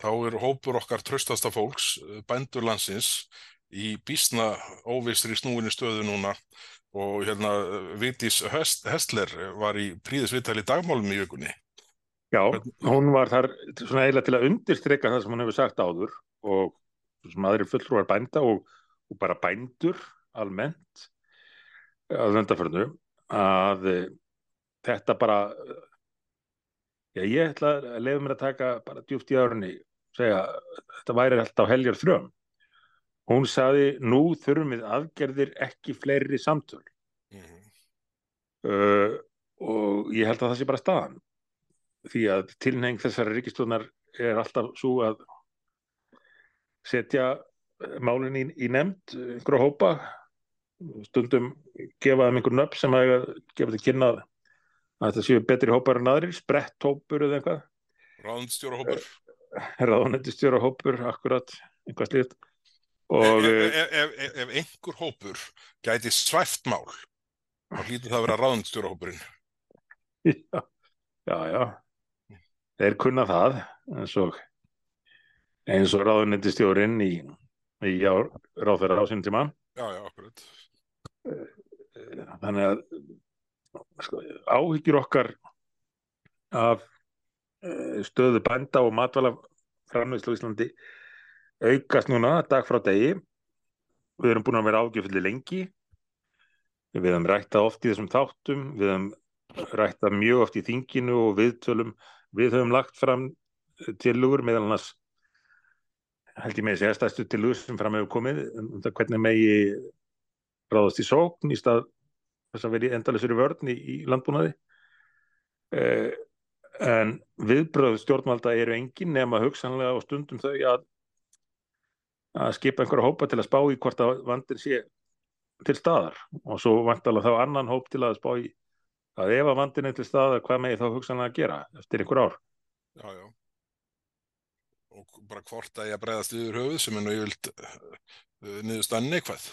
þá er hópur okkar tröstasta fólks, eh, bændur landsins, í bísna óvistri snúinni stöðu núna og hérna Vigdís Hestler var í príðisvittæli dagmálum í vikunni. Já, hún var þar svona eiginlega til að undirstryka það sem hún hefur sagt áður og sem aðri fulltrúar bænda og, og bara bændur almennt að vöndaförnu að þetta bara já, ég ætla að lefa mér að taka bara djúft í árunni segja þetta væri alltaf heljar þröm. Hún saði nú þurfum við aðgerðir ekki fleiri samtöl. Mm -hmm. uh, og ég held að það sé bara staðan. Því að tilneng þessari ríkistjónar er alltaf svo að setja málinn í, í nefnd einhverju hópa stundum gefa þeim einhvern nöpp sem að gefa þetta kynna að þetta séu betri hópar en aðri, sprett hópur eða eitthvað. Ráðnstjóra hópur ráðnættistjóra hópur akkurat, einhvað slíkt. Og ef, ef, ef, ef einhver hópur gæti svæft mál þá hlýtur það að vera ráðnættistjóra hópurinn já, já, já. Þeir kunna það eins og eins og ráðnættistjórin í, í ráðferðar ásynum tíma. Já, já, akkurat þannig að sko, áhyggjur okkar af Eh, stöðu bænda og matvala framvegslu í Íslandi aukast núna dag frá degi. Við erum búin að vera ágjöfli lengi. Við hefum rættað oft í þessum þáttum. Við hefum rættað mjög oft í þinginu og viðtölum. Við höfum lagt fram tilugur meðal annars held ég með þessi erstæðstu tilugur sem fram hefur komið um það hvernig megi ráðast í sókn í stað þess að veri endalisur í vörn í, landbúnaði. Eða en viðbröð stjórnvalda eru engin nema hugsanlega og stundum þau að, að skipa einhverja hópa til að spá í hvort að vandir sé til staðar. Og svo vantalega þá annan hóp til að spá í að ef að vandin er til staðar hvað með þá hugsanlega að gera eftir einhver ár? Já, já. Og bara hvort að ég bregðast yfir höfuð sem er yfirlt uh, niðurstann neikvæð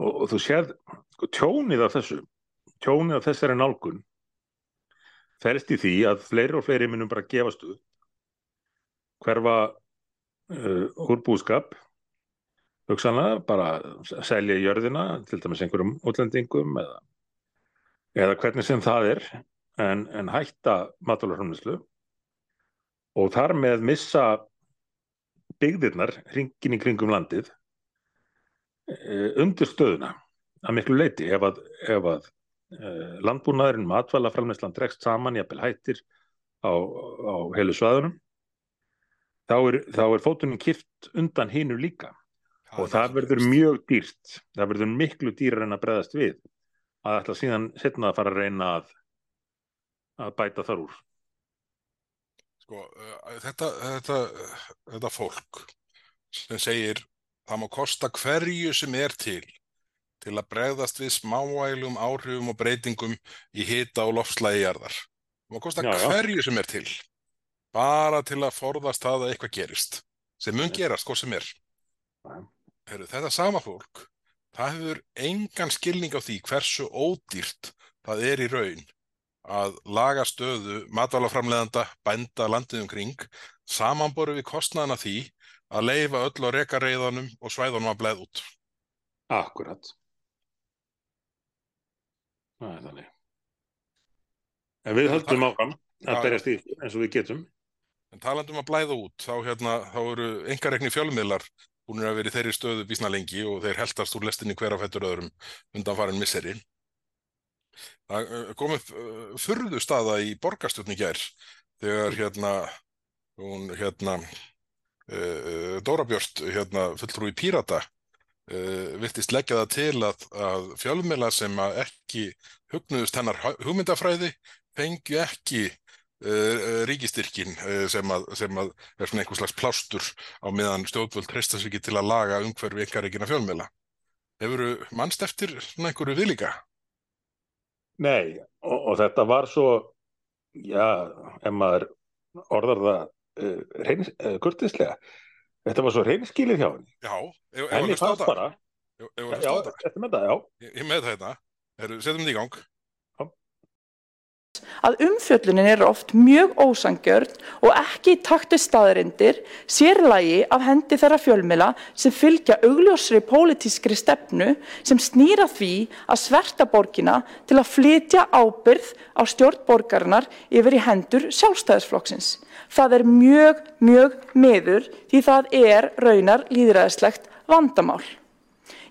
og, og þú séð sko, tjónið af þessu tjónið af þessari nálgun fælst í því að fleiri og fleiri munum bara gefast upp hverfa uh, úr búskap hugsanlega bara selja jörðina til dæmis einhverjum útlendingum eða, eða hvernig sem það er en, en hætta matalurframlislu og þar með missa byggðirnar hringin í kringum landið undir stöðuna að miklu leiti ef að, ef að Eh, landbúnaðurinn matvælaframleyslan dregst saman jafnvel hættir á, á heilu svaðunum þá er, er fótunum kipt undan hínu líka. Það og það verður mjög dýrt. Það verður miklu dýrar en að breðast við að ætla síðan setna að fara að reyna að, að bæta þar úr. Sko, uh, þetta, þetta, þetta fólk sem segir það má kosta hverju sem er til til að bregðast við smávælum áhrifum og breytingum í hita og lofslægi jarðar. Það má kosta já, hverju já. sem er til, bara til að forðast það að eitthvað gerist, sem mun gerast, hvað sem er. Heru, þetta sama fólk, það hefur engan skilning á því hversu ódýrt það er í raun að laga stöðu matvælaframleðanda bænda landið um kring samanboru við kostnaðana því að leifa öll á rekareiðanum og svæðunum að bleið út. Akkurat. Það er þannig. En við höldum áfram að berjast í eins og við getum. En talandum að blæða út, þá, hérna, þá eru engarekni fjölmiðlar búin að vera í þeirri stöðu bísna lengi og þeir heldast úr lestinni hver af hættur öðrum undan farin misseri. Það kom upp fyrðu staða í borgarstjórni gær þegar hérna, hún, hérna, Dóra Björst, hérna, fulltrúi Pírata, uh, viltist leggja það til að, að fjölmiðla sem ekki hugnuðust hennar hugmyndafræði fengju ekki ríkistyrkin sem, að, sem að er svona einhvers slags plástur á meðan stjórnvöld treysta sig ekki til að laga umhverfi ykkar ekki að fjölmjöla. Hefur þú mannst eftir svona einhverju viðlíka? Nei, og, og þetta var svo, já, ef maður orðar það uh, reyn, kurtislega, þetta var svo reynskilið hjá henni. Já, ef, henni fannst bara. Já, þetta með það, já. Ég, ég með það hérna, setjum þetta í gang að umfjöllunin er oft mjög ósangjörn og ekki í taktu staðrindir, sérlægi af hendi þeirra fjölmila sem fylgja augljósri pólitískri stefnu sem snýra því að sverta borgina til að flytja ábyrð á stjórnborgarinnar yfir í hendur sjálfstæðisflokksins. Það er mjög, mjög meður því það er raunar líðræðislegt vandamál.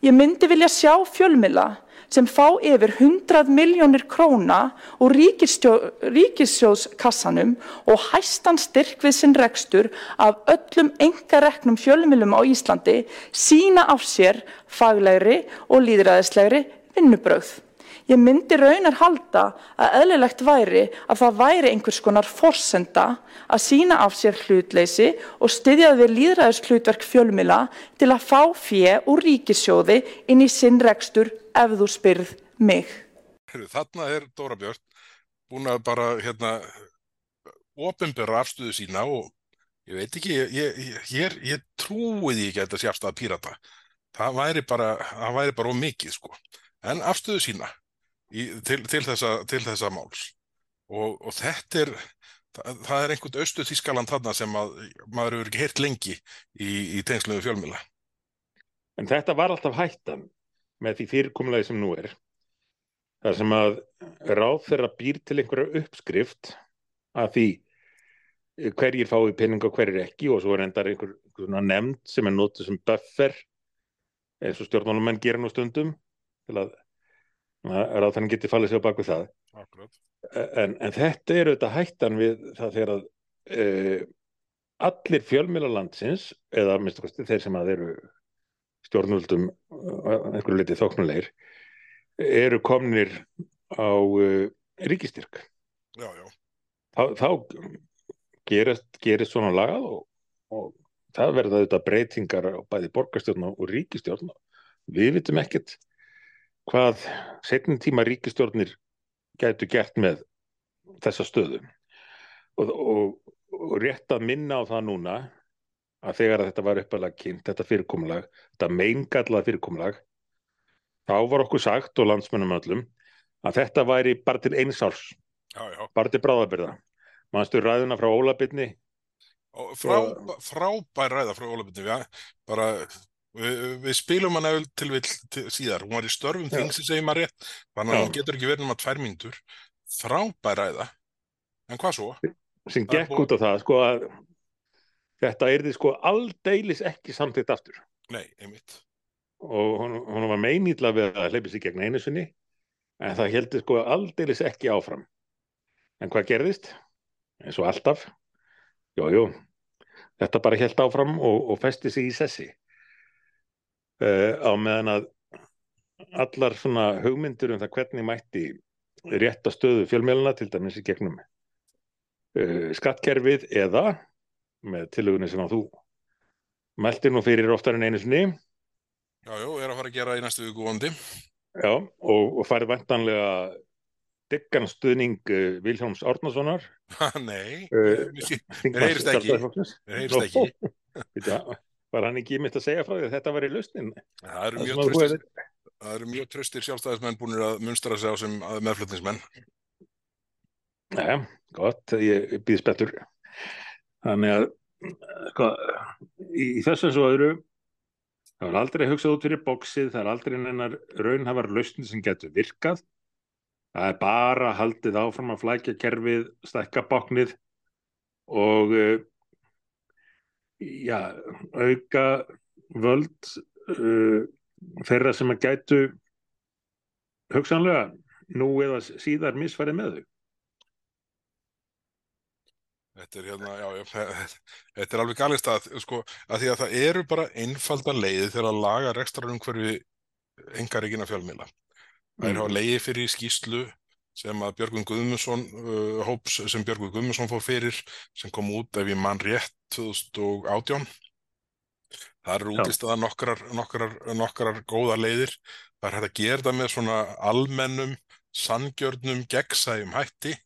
Ég myndi vilja sjá fjölmila sem fá yfir 100 miljónir króna úr ríkissjóðskassanum og hæstan styrk við sinn rekstur af öllum engareknum fjölmilum á Íslandi sína á sér faglegri og líðræðislegri vinnubröð. Ég myndi raunar halda að eðlilegt væri að það væri einhvers konar forsenda að sína af sér hlutleysi og styðjaði við líðræðis hlutverk fjölmila til að fá fjö úr ríkisjóði inn í sinn rekstur ef þú spyrð mig. Þarna er Dóra Björn búin að bara hérna ofinbera afstöðu sína og ég veit ekki, ég, ég, ég, ég trúi því ekki að þetta sé afstæða pírata. Það væri bara, það væri bara ómikið sko. En afstöðu sína í, til, til, þessa, til þessa máls. Og, og þetta er það, það er einhvern austu þískaland þarna sem að, maður hefur ekki heyrt lengi í, í tengsluðu fjölmjöla En þetta var alltaf hættan með því fyrirkomulegi sem nú er þar sem að ráð þeirra býr til einhverja uppskrift að því hverjir fái penning og hverjir ekki og svo er endar einhver, einhver nefnd sem er nótið sem buffer eins og stjórnmálumenn gera nú stundum til að að þannig geti fallið sér baku það. En, en þetta er auðvitað hættan við það þegar að uh, allir fjölmjölalandsins eða kosti, þeir sem að eru stjórnvöldum einhverju litið þóknulegir eru komnir á uh, ríkistyrk já, já. þá, þá gerist, gerist svona lagað og, og það verða auðvitað breytingar á bæði borgarstjórn og ríkistjórn við vitum ekkert hvað setjum tíma ríkistjórnir gætu gert með þessa stöðu og, og, og rétt að minna á það núna að þegar að þetta var uppalega kynnt, þetta fyrirkomulag, þetta meingallað fyrirkomulag, þá var okkur sagt og landsmennum öllum að þetta væri bara til eins árs, já, já. bara til bráðabyrða. Mannstu ræðuna frá Ólabitni? Frá, frábær ræða frá Ólabitni, bara Við, spilum hana til vil til, síðar, hún var í störfum þingsi segir maður rétt, þannig að hún getur ekki verið um að tvær myndur, frábæræða en hvað svo? Sem gekk búið... út á það sko að þetta er því sko aldeilis ekki samtitt aftur. Nei, einmitt. Og hún, hún var meinýtla við að hleypið sér gegn einu sinni en það heldur sko aldeilis ekki áfram. En hvað gerðist? En svo alltaf, jújú, þetta bara held áfram og, og festi sig í sessi uh, á meðan að allar svona hugmyndir um það hvernig mætti rétta stöðu fjölmjöluna til dæmis í gegnum uh, skattkerfið eða með tilögunni sem að þú meldir nú fyrir oftar en einu sinni Jájú, er að fara að gera í næstu viku vondi Já, og, og farið vantanlega diggan stuðning uh, Viljáms Árnasonar Nei, það heyrist ekki Það heyrist ekki var hann ekki mitt að segja frá því að þetta var í lausnin það eru mjög tröstir það eru mjög tröstir sjálfstæðismenn búinir að munstra sig á sem meðflutningsmenn Nei, gott, ég býð spettur. Þannig að, sko, í, í þessu og öðru, það var aldrei hugsað út fyrir bóksið, það er aldrei nennar raunhafar lausnir sem getur virkað. Það er bara haldið áfram að flækja kerfið, stækka báknið og uh, já, auka völd uh, þeirra sem að gætu hugsanlega nú eða síðar misfærið með þau. Þetta er hérna, já, já, (laughs) þetta er alveg galist að, sko, að því að það eru bara einfalda leiði þegar að laga rekstrarum hverfi engar eginn að fjölmila. Það er mm. á leiði fyrir skýslu sem að Björgvin Guðmundsson, uh, hóps sem Björgvin Guðmundsson fór fyrir, sem kom út ef ég mann rétt 2018. Það eru útist aða nokkrar, nokkrar, nokkrar góða leiðir. Það er hægt að gera það með svona almennum, sangjörnum, gegnsæjum hætti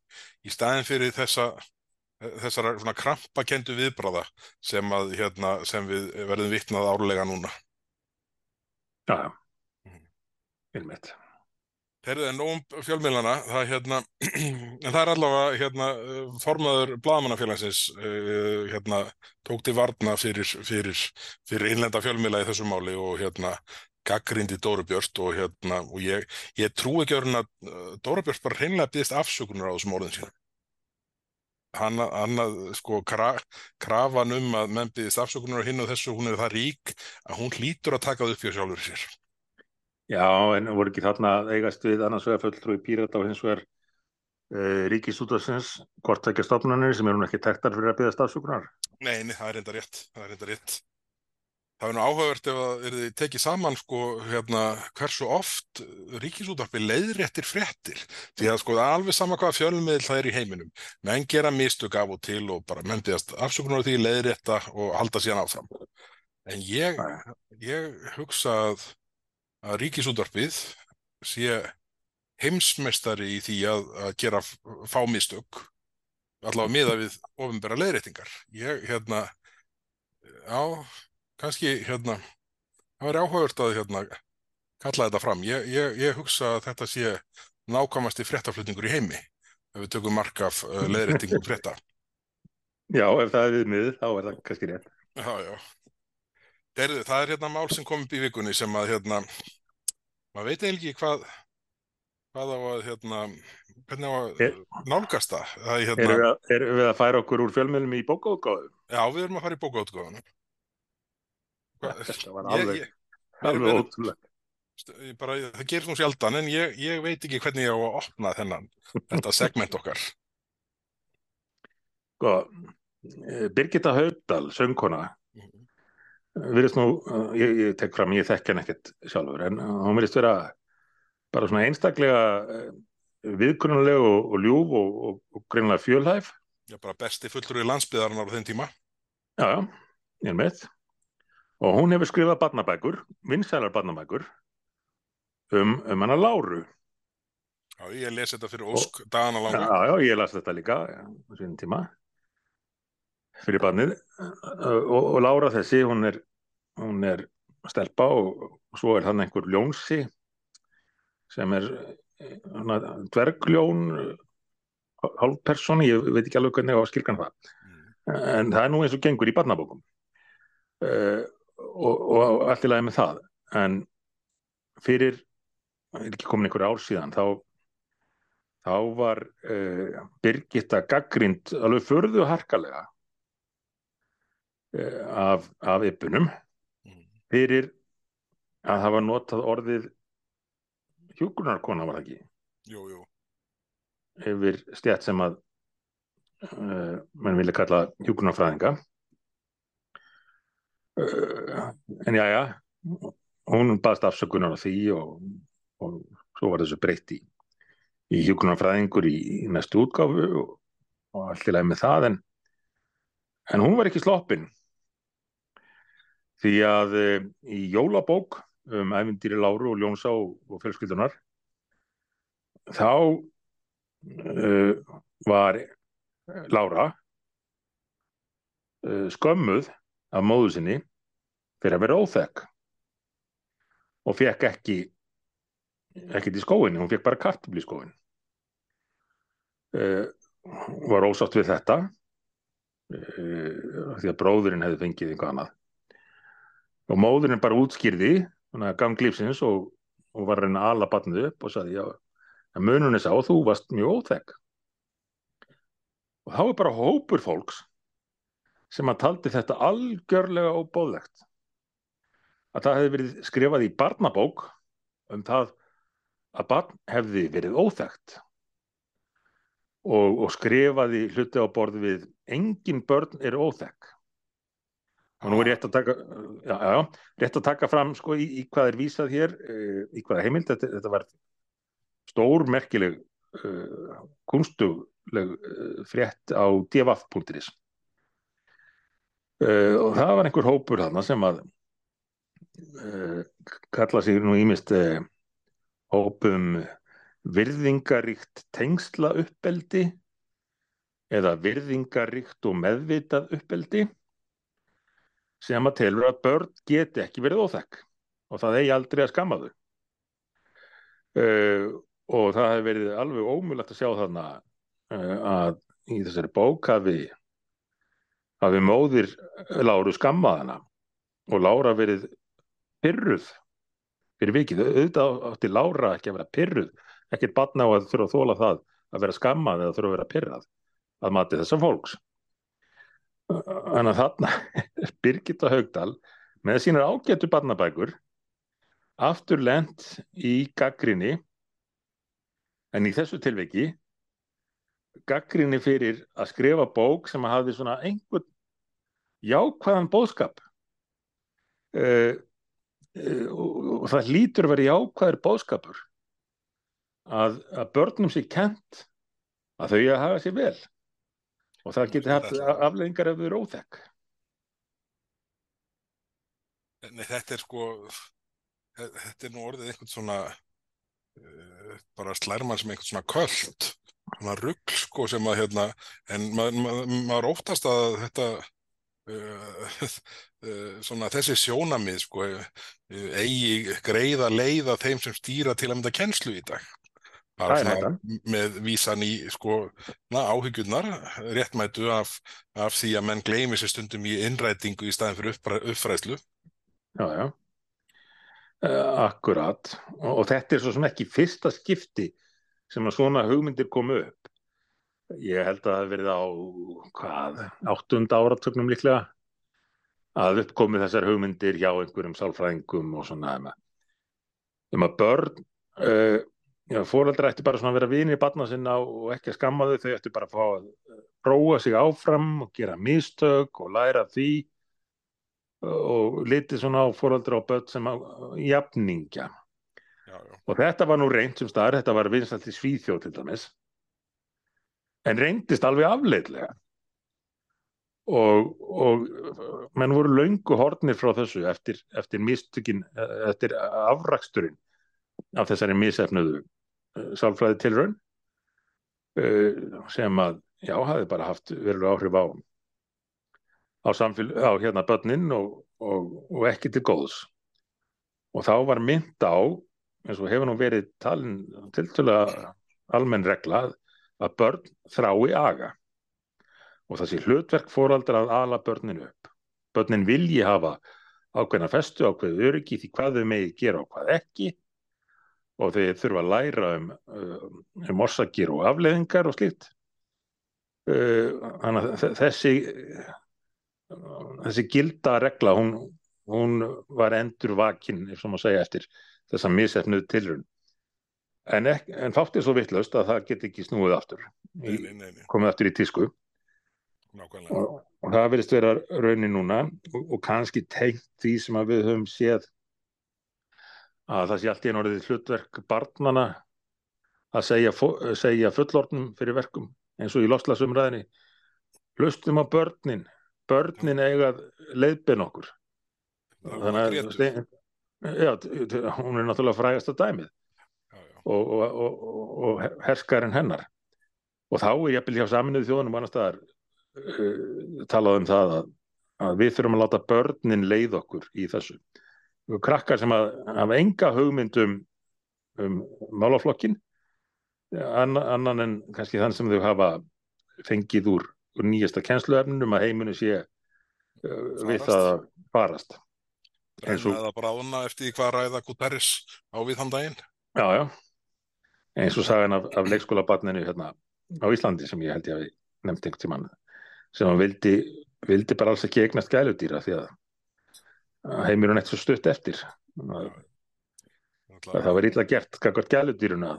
í staðin fyrir þessa þessara svona krampakendu viðbráða sem, að, hérna, sem við verðum vittnað árlega núna. Já, já, vilmett. Mhm. Þeirðu en nógum fjölmiðlana, það, hérna, (clears throat) það er allavega hérna, formaður Blagamannafélagsins uh, hérna, tók til varna fyrir, fyrir, fyrir innlenda fjölmiðla í þessu máli og hérna, gaggrindi Dóru Björst og, hérna, og ég, ég trú ekki að Dóru Björst bara hreinlega byggðist afsökunar á þessum orðin síðan hann að sko kra, krafan um að menn byggðist afsökunar og hinn og þessu, hún er það rík að hún hlýtur að taka það upp fyrir sjálfur sér. Já, en voru ekki þarna eigast við annars vegar fulltrúi pírata og hins vegar uh, ríkistútasins hvort ekki stofnanir sem eru ekki tektar fyrir að byggðast afsökunar? Nei, það er enda rétt, það er enda rétt. Það er nú áhugavert ef að þið tekið saman sko hérna hversu oft ríkisútvarpi leiðréttir fréttir því að sko það er alveg sama hvaða fjölmiðl það er í heiminum. Menn gera mistök af og til og bara menn byggast afsökunar því leiðrétta og halda síðan áfram. En ég, ég hugsa að, að ríkisútvarpið sé heimsmeistari í því að, að gera fá mistök allavega miða við ofinbæra leiðréttingar. Ég hérna, já kannski hérna, það var áhugavert að hérna kalla þetta fram. Ég, ég, ég hugsa að þetta sé nákvæmast í fréttaflutningur í heimi ef við tökum mark af uh, leðrættingum frétta. (laughs) Já, ef það er viðmið, þá er það kannski rétt. Já, já. Derðu, það er hérna mál sem kom upp í vikunni sem að hérna, maður veit eiginlega ekki hvað, hvað á að, hérna, hvernig á að er, nálgast það. er, hérna, erum, við að, erum við að færa okkur úr fjölmjölum í bókaútgáðu? Já, við erum að fara í bókaútgáðunum. (laughs) Þetta var alveg, ég, ég, alveg ótrúlega. Bara, það gerir nú sjaldan en ég, ég veit ekki hvernig ég á að opna þennan þetta (laughs) segment okkar. Sko, eh, Birgitta Haugdal, söngkona. Virðist nú, eh, ég, ég tek fram, ég þekk henn ekkert sjálfur, en hún virðist vera bara svona einstaklega eh, viðkunnuleg og, og ljúf og, og, og greinlega fjölhæf. Já, bara besti fullur í landsbyðarnar á þenn tíma. Já, já, ég er með og hún hefur skrifað barnabækur, vinsælar barnabækur um, um hana Láru. Já, ég lesi þetta fyrir Ósk dagana langa. Já, já, ég las þetta líka á sínum tíma fyrir barnið. Og, og Lára þessi, hún er, hún er stelpa og, og svo er þannig einhver ljónsi sem er dvergljón hálfpersoni, ég veit ekki alveg hvernig á skilgan það. Mm. en það er nú eins og gengur í barnabókum. Uh, og, og allt í lagi með það. En fyrir er ekki komin einhver ár síðan þá, þá var uh, Birgitta gaggrind alveg förðu harkalega uh, af, af yppunum mm. fyrir að hafa notað orðið hjúgrunarkona var það ekki jú, jú. yfir stjætt sem að uh, mann vilja kalla hjúgrunarfræðinga Uh, en já, já, hún baðst afsökunar á því og, og svo var þessu breytt í, í hjókunarfræðingur í, í næstu útgáfu og, og allt í lagi með það en, en hún var ekki sloppin því að uh, í jólabók um æfindýri Láru og Ljónsá og, fjölskyldunar þá uh, var Lára skömmuð af móðu sinni fyrir að vera óþekk. Og fekk ekki ekkert í skóin, hún fekk bara kartubli í skóin uh, var ósátt við þetta uh, því að bróðurinn hefði fengið einhvað annað og móðurinn bara útskýrði gang lífsins og, og var reyna að ala batnið upp og sagði já, að mununni sá þú varst mjög óþekk. Og þá er bara hópur fólks sem að taldi þetta algjörlega óbóðlegt að það hefði verið skrifað í barnabók um það að barn hefði verið óþægt og, og skrifaði hluti á borð við engin börn er óþægt og nú er rétt að taka já, já, rétt að taka fram sko í, í hvað er vísað hér eh, í hvaða heimild, þetta, þetta var stór merkileg uh, kunstugleg uh, frétt á dvaf.is uh, og það var einhver hópur þarna sem að kalla sig nú ímist hópum virðingaríkt tengsla uppeldi eða virðingaríkt og meðvitað uppeldi sem að telur að börn geti ekki verið óþekk og það eigi aldrei að skama þau. Uh, og það hefur verið alveg ómulagt að sjá þarna uh, að í þessari bók hafi, hafi móðir Láru skammaðana og Lára verið pyrruð fyrir vikið, auðvitað átti Lára ekki að vera pyrruð, ekkert batna á að þurfa að þóla það að vera skammað eða þurfa að vera pyrrað að mati þessar fólks þannig að þarna (laughs) er Birgitta Haugdal með sínar ágættu barnabækur aftur lent í gaggrinni en í þessu tilviki gaggrinni fyrir að skrifa bók sem að hafi svona einhvern jákvæðan bóðskap uh, uh, og það lítur að vera jákvæður bóðskapur að, að börnum sé kent að þau að hafa sér vel og það getur haft afleggingar ef þau eru óþekk. Nei, þetta er sko þetta er nú orðið einhvern svona uh, bara slærmann sem einhvern svona köllt svona ruggl sko sem að hérna en maður ma ma ma óttast að þetta uh, uh, (laughs) svona þessi sjónamið sko eigi greiða leiða þeim sem stýra til að mynda kennslu í dag með vísan í sko, áhyggjurnar réttmætu af, af því að menn gleimi sér stundum í innrætingu í staðin fyrir uppfræðslu. Já, já. Uh, Akkurat. Og, og þetta er svo sem ekki fyrsta skipti sem að svona hugmyndir komu upp. Ég held að það hef verið á hvað, áttunda áratögnum líklega að uppkomi þessar hugmyndir hjá einhverjum sálfræðingum og svona um að börn uh, Já, fóröldra ætti bara svona að vera vinir í barna sinna og ekki að skamma þau, þau ætti bara að fá að eh, prófa sig áfram og gera mistök og læra því og litið svona á fóröldra og börn sem jafningja. Já, já. Og þetta var nú reynd sem staðar, þetta var vinsalt í Svíþjóð til dæmis, en reyndist alveg afleitlega. Og, og menn voru laungu hornir frá þessu eftir, eftir mistökin, eftir afraksturinn af þessari misefnuðu sálfræði tilraun uh, sem að, já, hafi bara haft verulega áhrif á á samfél, á hérna börnin og, og, og ekki til góðs. Og þá var mynd á eins og hefur nú verið talin til til að almenn regla að börn þrái aga og sé hlutverk fóraldra að ala börninu upp. Börnin vilji hafa ákveðna festu ákveðu öryggi því hvað þau megi gera og hvað ekki og þeir þurfa að læra um, um, um orsakir og afleðingar og slikt uh, þannig að þessi þessi gilda regla hún, hún var endur vakin ef svo má segja eftir þessa misefnuð tilrun en, en fátt er svo vittlaust að það get ekki snúið aftur nei, nei, nei. komið aftur í tísku. Og, og það verðist vera raunin núna og, og kannski tengt því sem við höfum séð að það sé allt í einu orðið hlutverk barnana að segja, segja fullornum fyrir verkum eins og í loslasumræðinni hlustum á börnin. Börnin eiga leiðbinn okkur. Þannig að já, hún er náttúrulega frægast að dæmið. Já, já. Og, og, og, og herskarinn hennar. Og þá er jafnvel hjá saminuð þjóðunum annar staðar uh, talað um það að, að við þurfum að láta börnin leið okkur í þessu krakkar sem að hafa enga hugmyndum um málaflokkin annan en kannski þann sem þau hafa fengið úr, úr nýjasta kennsluefnum að heiminu sé við Farast. það að farast. Eins og- eða bráðuna eftir hvað ræða Guterres á við þann daginn. Já, já. Eins og sagan af, af leikskólabarninu hérna á Íslandi sem ég held ég hafi nefnt einhvern tímann sem hann vildi, vildi bara alls ekki eignast gæludýra því að heimurinn eitt svo stutt eftir. Að, að það var illa gert, kakvart gæludýruna.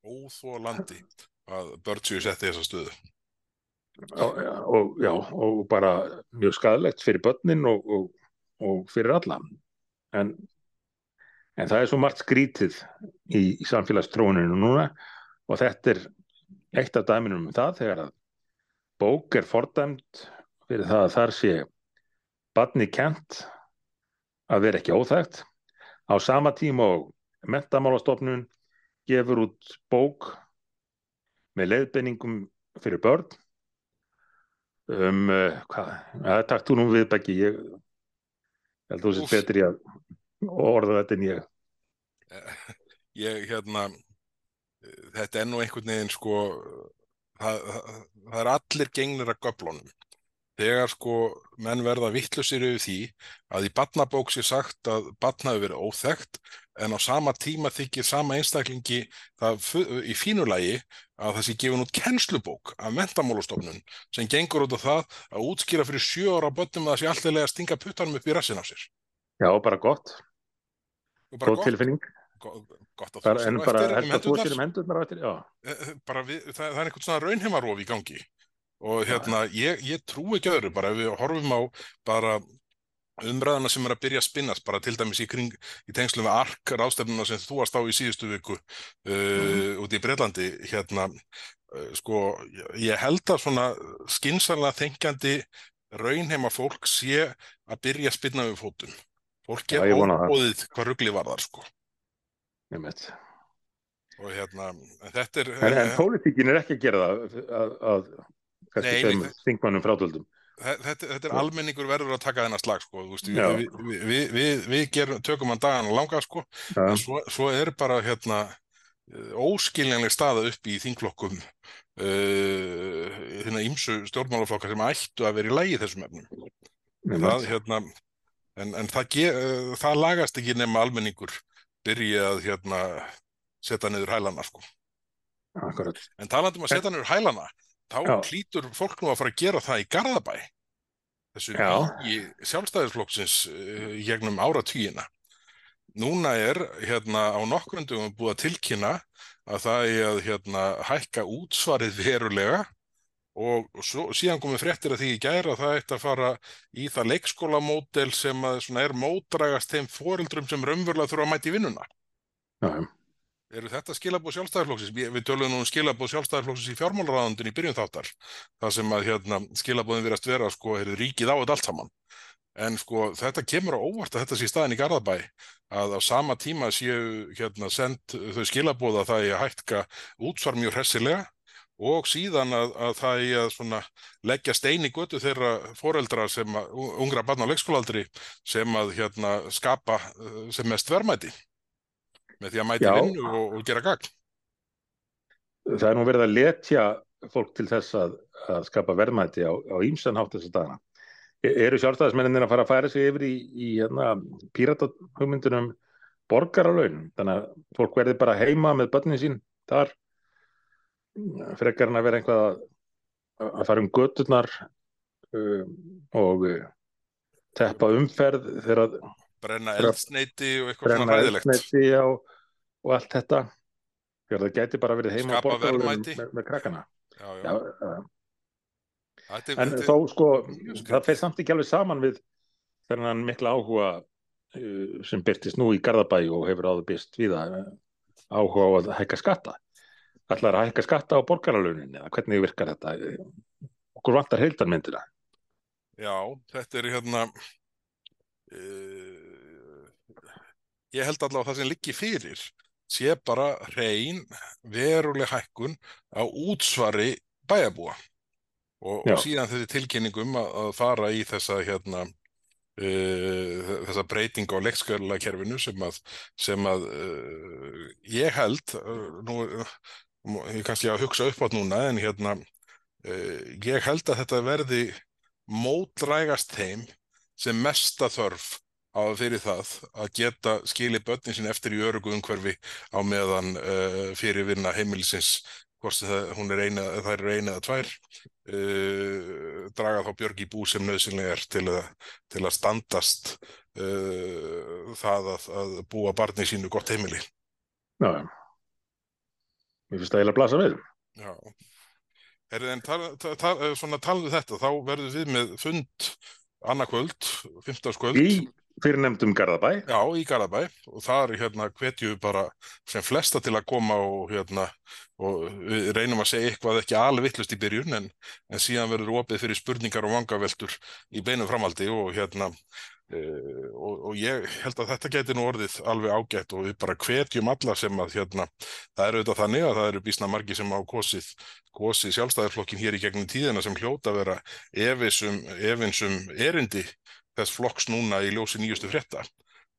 óþólandi að börn séu setti þessa stöðu. Og, og, já, og bara mjög skadalegt fyrir börnin og, og, og fyrir alla. En, en það er svo margt skrítið í, í samfélagstróninu núna og þetta er eitt af dæminum um það þegar að bók er fordæmt fyrir það að þar sé badni kent að vera ekki óþægt á sama tíma og mentamálastofnun gefur út bók með leiðbenningum fyrir börn um uh, hvað, ja, takk þú nú við Beggi ég held þú sér betri að orða þetta en ég. Ég, hérna, þetta er nú einhvern veginn, sko, það, það, það er allir gengnir að göflunum. Þegar, sko, menn verða vittlusir yfir því að í barnabók sé sagt að barn hafi verið óþekkt en á sama tíma þykir sama einstaklingi það í fínulagi að það sé gefin út kennslubók af mentamálustofnun sem gengur út á það að útskýra fyrir sjö ára börnum að það sé alltaf að stinga puttanum upp í rassin á sér. já, bara gott, bara góð gott, tilfinning. Go- gott að bara, en bara um helst að þú hendurnar. sér um hendurnar á eftir já, Eh, bara við, það, það er einhvern svona raunheimarof í gangi og hérna, ég, ég trú ekki öðru bara ef við horfum á bara umræðana sem er að byrja að spinnast bara til dæmis í, kring, í tengslu með ARK ráðstefnuna sem þú varst á í síðustu viku uh, út í Breitlandi hérna, uh, sko ég- held að svona skinsanlega þengjandi raunheima fólk sé að byrja að spinna við fótum fólk er óbóðið hvað ruggli var þar sko. Ég veit og hérna, en þetta er en, en pólitíkin er ekki að gera það að, að kannski þeim þingmannum frátöldum þetta, þetta er almenningur verður að taka þennan slag sko, veist, við, við, við, við, gerum, tökum hann dagan langa sko, en svo, svo er bara hérna eh, óskiljanleg staða upp í þingflokkum uh, hérna ímsu stjórnmálaflokkar sem ættu að vera í lægi þessum efnum. Það, hérna, en, en það, ge, uh, það lagast ekki nema almenningur byrja að hérna setja niður hælana sko. En talandi um að setja niður hælana, þá Já. hlýtur fólk nú að fara að gera það í Garðabæ. Þessu í sjálfstæðisflokksins uh, gegnum áratugina. Núna er hérna á nokkrundum búið að tilkynna að það er að hérna, hækka útsvarið verulega og svo, síðan komið fréttir að því í gæra að það ætti að fara í það leikskólamódel sem að, svona, er mótdragast þeim foreldrum sem raunverulega þurfa að mæta í vinnuna. já, já. Eru þetta skilabóð sjálfstæðarflokksins? Við töluðum nú um skilabóð sjálfstæðarflokksins í fjármálaráðundin í byrjun þáttar. Það sem að hérna, skilabóðin verðast vera sko, er ríkið á þetta allt saman. En sko þetta kemur á óvart að þetta sé staðin í Garðabæ að á sama tíma séu hérna send þau skilabóð að það er að hækka útsvar mjög hressilega og síðan að, að það er að svona leggja stein í götu þeirra foreldra sem að, ungra barn á leikskólaaldri sem að hérna skapa sem mest verðmæti með því að mæti Já. vinnu og, og gera gagn. það er nú verið að letja fólk til þess að, að skapa verðmæti á, á ímsan hátt þess að dagana. E- Eru sjálfstæðismennin að fara að færa sig yfir í, í hérna, píratahugmyndunum borgaralaun, þannig að fólk verði bara heima með börnin sín þar frekar en að vera eitthvað að, að fara um göturnar um, og uh, teppa umferð þegar Brenna eldsneiti og eitthvað svona brenna ræðilegt. eldsneyti á, og allt þetta þegar það gæti bara verið heima Skapa verðmæti. með, með krakkana Já, já. Já, uh, Þetta, En þó sko, það fer samt ekki alveg saman við þennan mikla áhuga uh, sem byrtist nú í Garðabæ og hefur áður byrst við að áhuga á að hækka skatta. Ætlar að hækka skatta á borgaralaunin eða hvernig virkar þetta? Okkur vantar heildarmyndina. Já, þetta er hérna uh, ég held allavega að það sem liggi fyrir sé bara hrein veruleg hækkun á útsvari bæjarbúa. Og, og síðan þessi tilkynningum að, að fara í þessa hérna uh, þessa breyting á leikskóla kerfinu sem að, sem að uh, ég held uh, nú, ég kannski að hugsa upp átt núna en hérna ég held að þetta verði mótrægast þeim sem mesta þörf á fyrir það að geta skilið börnin sín eftir í örugu umhverfi á meðan uh, fyrir vinna heimilisins hvort það, er eina, eða tvær uh, draga þá björg í bú sem nöðsynlega er til að, til að standast uh, það að, að búa barni sínu gott heimili Já, já. Mér finnst það eiginlega að blasa við. Já Herri, en tal, tal, tal, svona talðu þetta þá verður við með fund annarkvöld, 15. kvöld Í fyrirnefndum Garðabæ. Já, í Garðabæ og þar hérna hvetju bara sem flesta til að koma og hérna og við reynum að segja eitthvað ekki alveg vittlust í byrjun en, en síðan verður opið fyrir spurningar og vangaveltur í beinum framaldi og hérna uh, og, og ég held að þetta geti nú orðið alveg ágætt og við bara hvetjum alla sem að hérna það eru auðvitað þannig að það eru bísna margi sem á kosið, kosið sjálfstæðarflokkin hér í gegnum tíðina sem hljóta vera efinsum, efinsum erindi þess flokks núna í ljósi nýjustu frétta.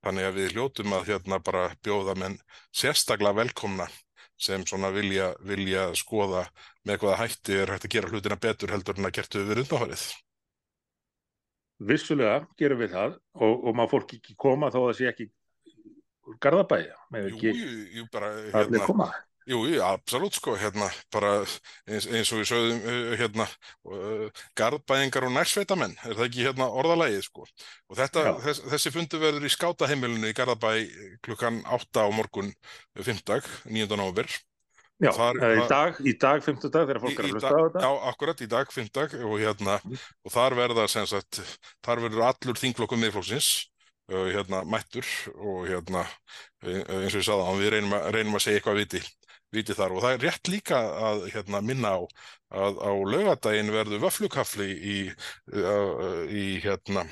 Þannig að við hljótum að hérna bara bjóða menn sérstaklega velkomna sem svona vilja, vilja skoða með hvaða hætti er hægt að gera hlutina betur heldur en að gertu við undanfarið. Vissulega gerum við það og, og má fólk ekki koma þó að það sé ekki úr Garðabæja. Jú, jú, jú, bara hérna. Jú, jú, absolutt sko, hérna, bara eins, eins og við sögðum, uh, hérna, uh, garðbæðingar og nærsveitamenn, er það ekki hérna orðalægið sko. Og þetta, þess, þessi fundu verður í skátaheimilinu í Garðabæ klukkan 8 á morgun 5. 9. november. Já, þar, í dag, í dag 5. dag þegar fólk er að hlusta á þetta. Já, akkurat, í dag 5. dag og hérna, mm. og þar verða sem sagt, þar verður allur þingflokkum miðflóksins hérna mættur og hérna eins og ég sagði á, við reynum að, reynum að segja eitthvað viti viti þar. Og það er rétt líka að hérna, minna á að á laugadaginn verður vöflukafli í, í hérna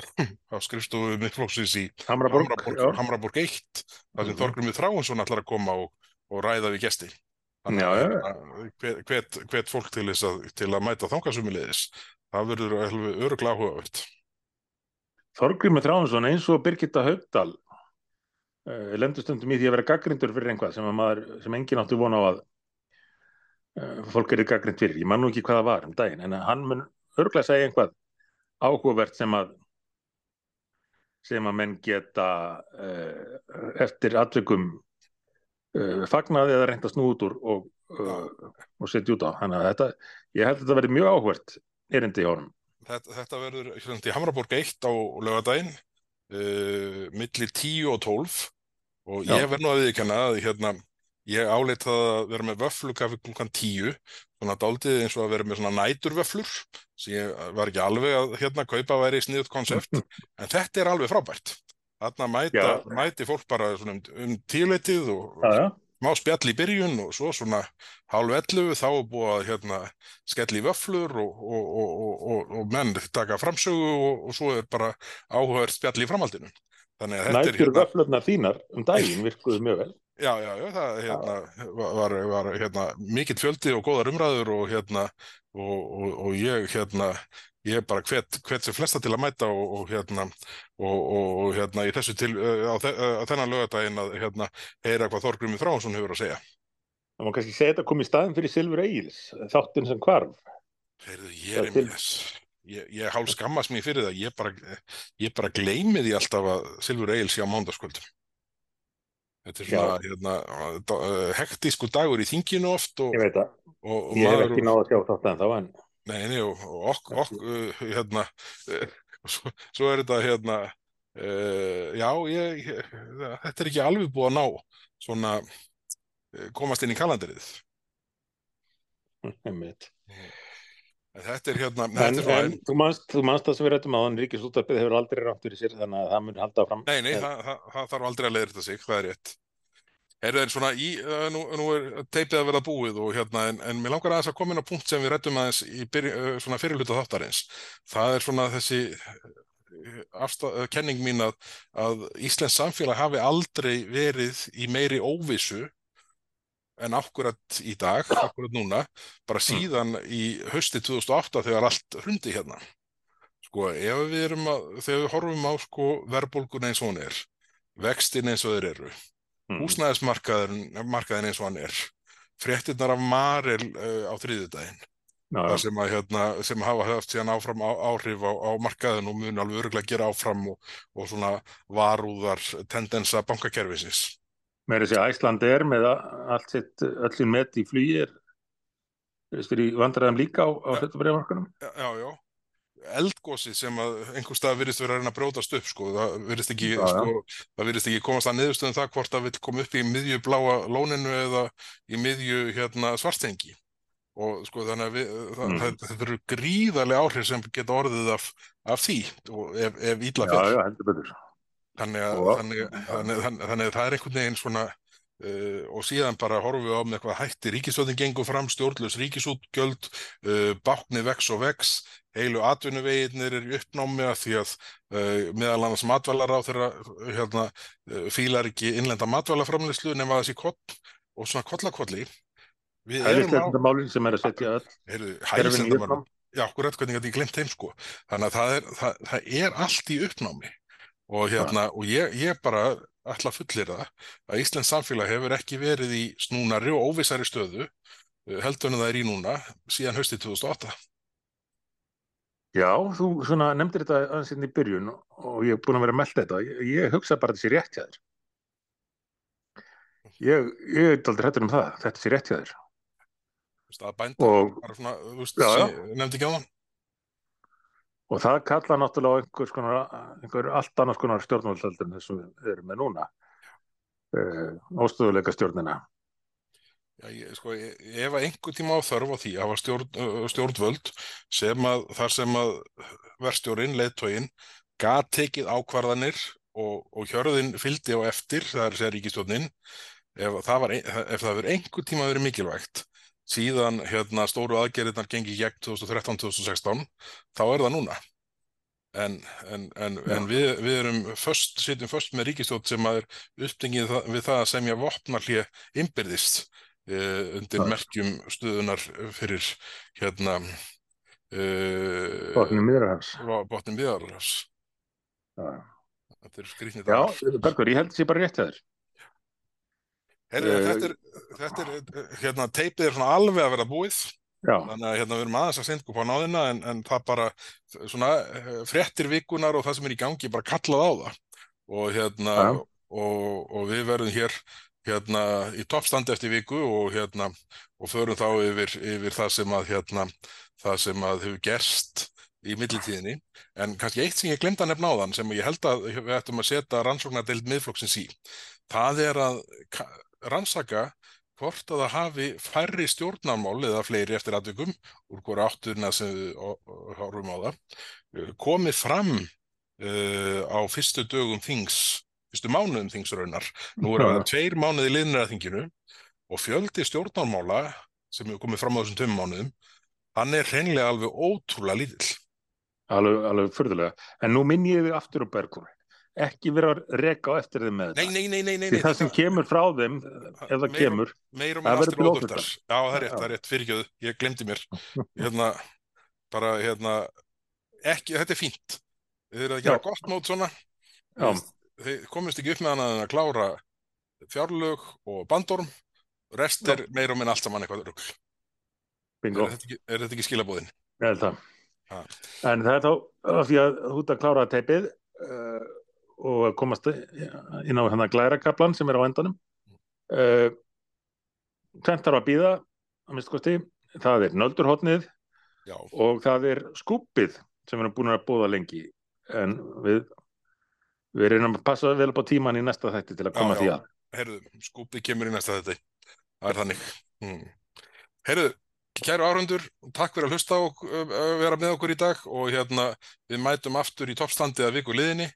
á skrifstofu mittflóksins í Hamraborg, Hamraborg, Hamraborg 1 þar sem mm. Þorgrumið Þráinsson ætlar að koma og, og ræða við gesti. Hérna, hvet, hvet fólk til, að, til að mæta þangasumulegis það verður öruglega áhugavert. Þorgrumið Þráinsson eins og Birgitta Haugdal uh, lendustundum í því að vera gaggrindur fyrir einhvað sem, maður, sem engin áttu vona á að uh, fólk eru gaggrind fyrir. Ég man nú ekki hvað það var um daginn, en hann mun örglega segja einhvað áhugavert sem að sem að menn geta uh, eftir atveikum fagnaði eða reynda snúð úr og, og setja út á. Þannig að þetta, ég held að þetta verði mjög áhugavert erindi í honum. Þetta, þetta verður í Hamraborg 1 á lögadaginn uh, millir 10 og 12 og ég verð nú að viðkjanna að hérna, ég áleit það að vera með vöflukaffi klukkan 10 svona daldið eins og að vera með svona næturvöflur sem ég var ekki alveg að hérna kaupa væri í sniðut konsept en þetta er alveg frábært. Þarna mæta, mæti fólk bara um, um tíleitið og já, já. má spjall í byrjun og svo svona hálf ellu þá er búið að hérna, skelli vöflur og, og, og, og menn taka framsögu og svo er bara áhugaður spjall í framhaldinu. Nættur hérna... vöflurnar þínar um daginn virkuðu mjög vel. Já, já, já, það hérna, var, var hérna, mikill fjöldi og góðar umræður og hérna og ég hérna ég er bara hvet, hvet sem flesta til að mæta og, og hérna og, og hérna í þessu til á, á þennan lögadaginn að hérna heyra hvað Þorgrymið Þráhansson hefur að segja. Það má kannski segja þetta kom í staðin fyrir Silfur Egils þáttinn sem hvarf. Heyrðu, ég er til... ég, ég hálf skammast mér fyrir það. Ég bara, ég bara gleymi því alltaf að Silfur Egils sé á mándaskvöldum Þetta er svona hérna, hektísku dagur í þinginu oft og, Ég veit það, ég hef ekki náða að sjá þátt en þá en Nei, nei, og okk, ok, uh, hérna, uh, svo, svo er þetta, hérna, uh, já, ég, ég, þetta er ekki alveg búið að ná svona komast inn í kalanderið. (laughs) Þetta er hérna, en, þetta er. En þú manst það sem við rættum á þann, Ríkisúttarpið hefur aldrei rátt fyrir sér, þannig að það mun halda fram. Nei, nei, það, það, það þarf aldrei að leiðra þetta sig, það er rétt. Er það svona í, nú, nú er teipið að vera búið og hérna, en, en mér langar aðeins að koma inn á punkt sem við rættum aðeins í fyrirluta þáttarins. Það er svona þessi afstað, kenning mín að, að Íslands samfélag hafi aldrei verið í meiri óvissu en akkurat í dag, akkurat núna, bara síðan í hösti 2008 þegar allt hrundi hérna. Sko, ef við erum að, þegar við horfum á sko verðbólgun eins og hún er, vextin eins og þeir eru, mm. húsnæðismarkaðin eins og hann er fréttinnar af Marel uh, á þriðjudaginn Já, það já. sem, að, hérna, sem hafa haft síðan áfram á, áhrif á, á markaðin og mun alveg örgulega gera áfram og, og svona varúðar tendensa bankakerfisins. Meira að segja Æsland er með allt sitt, öll sín met í flugi er styrir í vandræðum líka á, á hlutabræðamarkanum. Já, já, já. Eldgósi sem að einhver stað virðist vera að reyna að brjótast upp sko, það virðist ekki, Já, já. sko, það virðist ekki komast að niðurstöðum það hvort það vil koma upp í miðju bláa lóninu eða í miðju hérna svartengi og sko þannig að við, það, Mm. það, eru gríðarlega áhrif sem geta orðið af, af því og ef, ef ítla Já, fyrir já, heldur betur. Þannig að, Og- þannig, þannig, þannig, þannig að það er einhvern veginn svona uh, og síðan bara horfum við á með eitthvað hætti. Ríkistöðin gengur fram, stjórnlaus ríkisútgjöld uh, báknið vex og vex. Heilu atvinnuveginir er uppnámi að því að uh, meðal annars matvælar á þeirra hérna, fílar ekki innlenda matvælaframleyslu nema þessi koll og svona kollakolli. Hælisleitendamálin sem er að setja öll uppnám. Já, akkurat hvernig gæti ég glemt þeim sko. Þannig að það er, það, það er allt í uppnámi og hérna, og ég, ég bara ætla að fullir það að Íslands samfélag hefur ekki verið í snúnari og óvissari stöðu uh, heldur en það er í núna síðan haustið 2008. Já, þú svona nefndir þetta aðeins inn í byrjun og ég er búin að vera að melda þetta. Ég, ég hugsa bara sé rétt hjá þér. Ég, ég er aldrei hættur um það, þetta sé rétt hjá þér. Þú veist, að bænda, Og, svona, þú veist, Já, já. nefndi ekki á það. Og það kalla náttúrulega á einhvers konar, einhver allt annars konar stjórnvaldaldur en þessum við erum með núna. Uh, óstöðuleika stjórnina. Já, ég, sko, ef að einhver tíma á þörf á því að hafa stjórn, stjórnvöld sem að þar sem að verstjórinn, leiðtóginn, gat tekið ákvarðanir og, og hjörðin fylgdi á eftir, það er segja ríkistjórnin, ef það, ein- ef það verið einhver tíma verið mikilvægt, síðan hérna stóru aðgerðirnar gengi gegn 2013-2016, þá er það núna. En, en, en, en við, við erum föst, sitjum föst með ríkistjórn sem að er upptingið það, við það að semja vopnarhlje innbyrðist uh, undir Já. merkjum stuðunar fyrir hérna uh, Botnum miður hans. botnum viðarlas. Já, Þetta er skrýtnið Já. Bergur, ég held að sé bara rétt hjá þér. Heyrðu, eh, þetta er, þetta er, eh, hérna, teipið er svona alveg að vera búið, Já, þannig að hérna við erum aðeins að senda upp á náðina en, en það bara, svona, eh, fréttir vikunar og það sem er í gangi bara kallað á það. Og hérna, Já. og, og við verðum hér, hérna, í toppstandi eftir viku og hérna, og förum þá yfir, yfir það sem að, hérna, það sem að hefur gerst í millitíðinni, en kannski eitt sem ég glemd að nefna á þann sem ég held að við ættum að setja rannsóknardeild miðflokksins í, það er að rannsaka hvort að það hafi færri stjórnarmál eða fleiri eftir atvikum úr hverju átturna sem við horfum á það eh, komið fram uh, á fyrstu dögum þings fyrstu mánuðum þings raunar nú er að vera (laughs) tveir mánuði liðnir að þinginu og fjöldi stjórnarmála sem hefur komið fram á þessum tveim mánuðum hann er hreinlega alveg ótrúlega lítill alveg, alveg furðulega. En nú minn ég þig aftur á Bergur. Ekki vera að reka á eftir þeim með þetta. nei, nei, nei, nei, nei það sem kemur frá þeim, ef það kemur, meir og Það verður óþurftar. já það er rétt, Já. það er rétt, fyrirgjöðu, ég glemdi mér hérna, bara hérna ekki, þetta er fínt þið eru að gera Já. gott mót svona Já. Þið- komist ekki upp með hana en að klára fjárlög og bandorm rest Já. er meira og minn allt saman eitthvað rugl bingo, er þetta ekki, ekki skilabóðin? ég held það. Ha. En það er þá því að ert að klára teipið uh, og að komast inn á hann að glæra kaplan sem er á endanum. Uh, Tvent þarf að býða, að minnst kosti, það er nöldurhotnið Já, og það er skúpið sem við erum búin að búða lengi. En við við reynum að passa vel upp á tíman í næsta þætti til að koma Já, því já. að. Heyrðu, skúpið kemur í næsta þetta það er þannig. Hmm. heyrðu, kæru áhundur takk fyrir að hlusta og vera með okkur í dag og hérna við mætum aftur í toppstandi að viku liðinni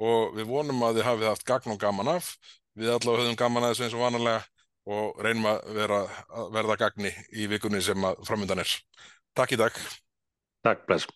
og við vonum að þið hafið haft gagn og gaman af. Við allavega höfum gaman að þessu eins og vanalega og reynum að, vera, að verða gagni í vikunni sem að framöndan er. Takk í dag. Takk, bless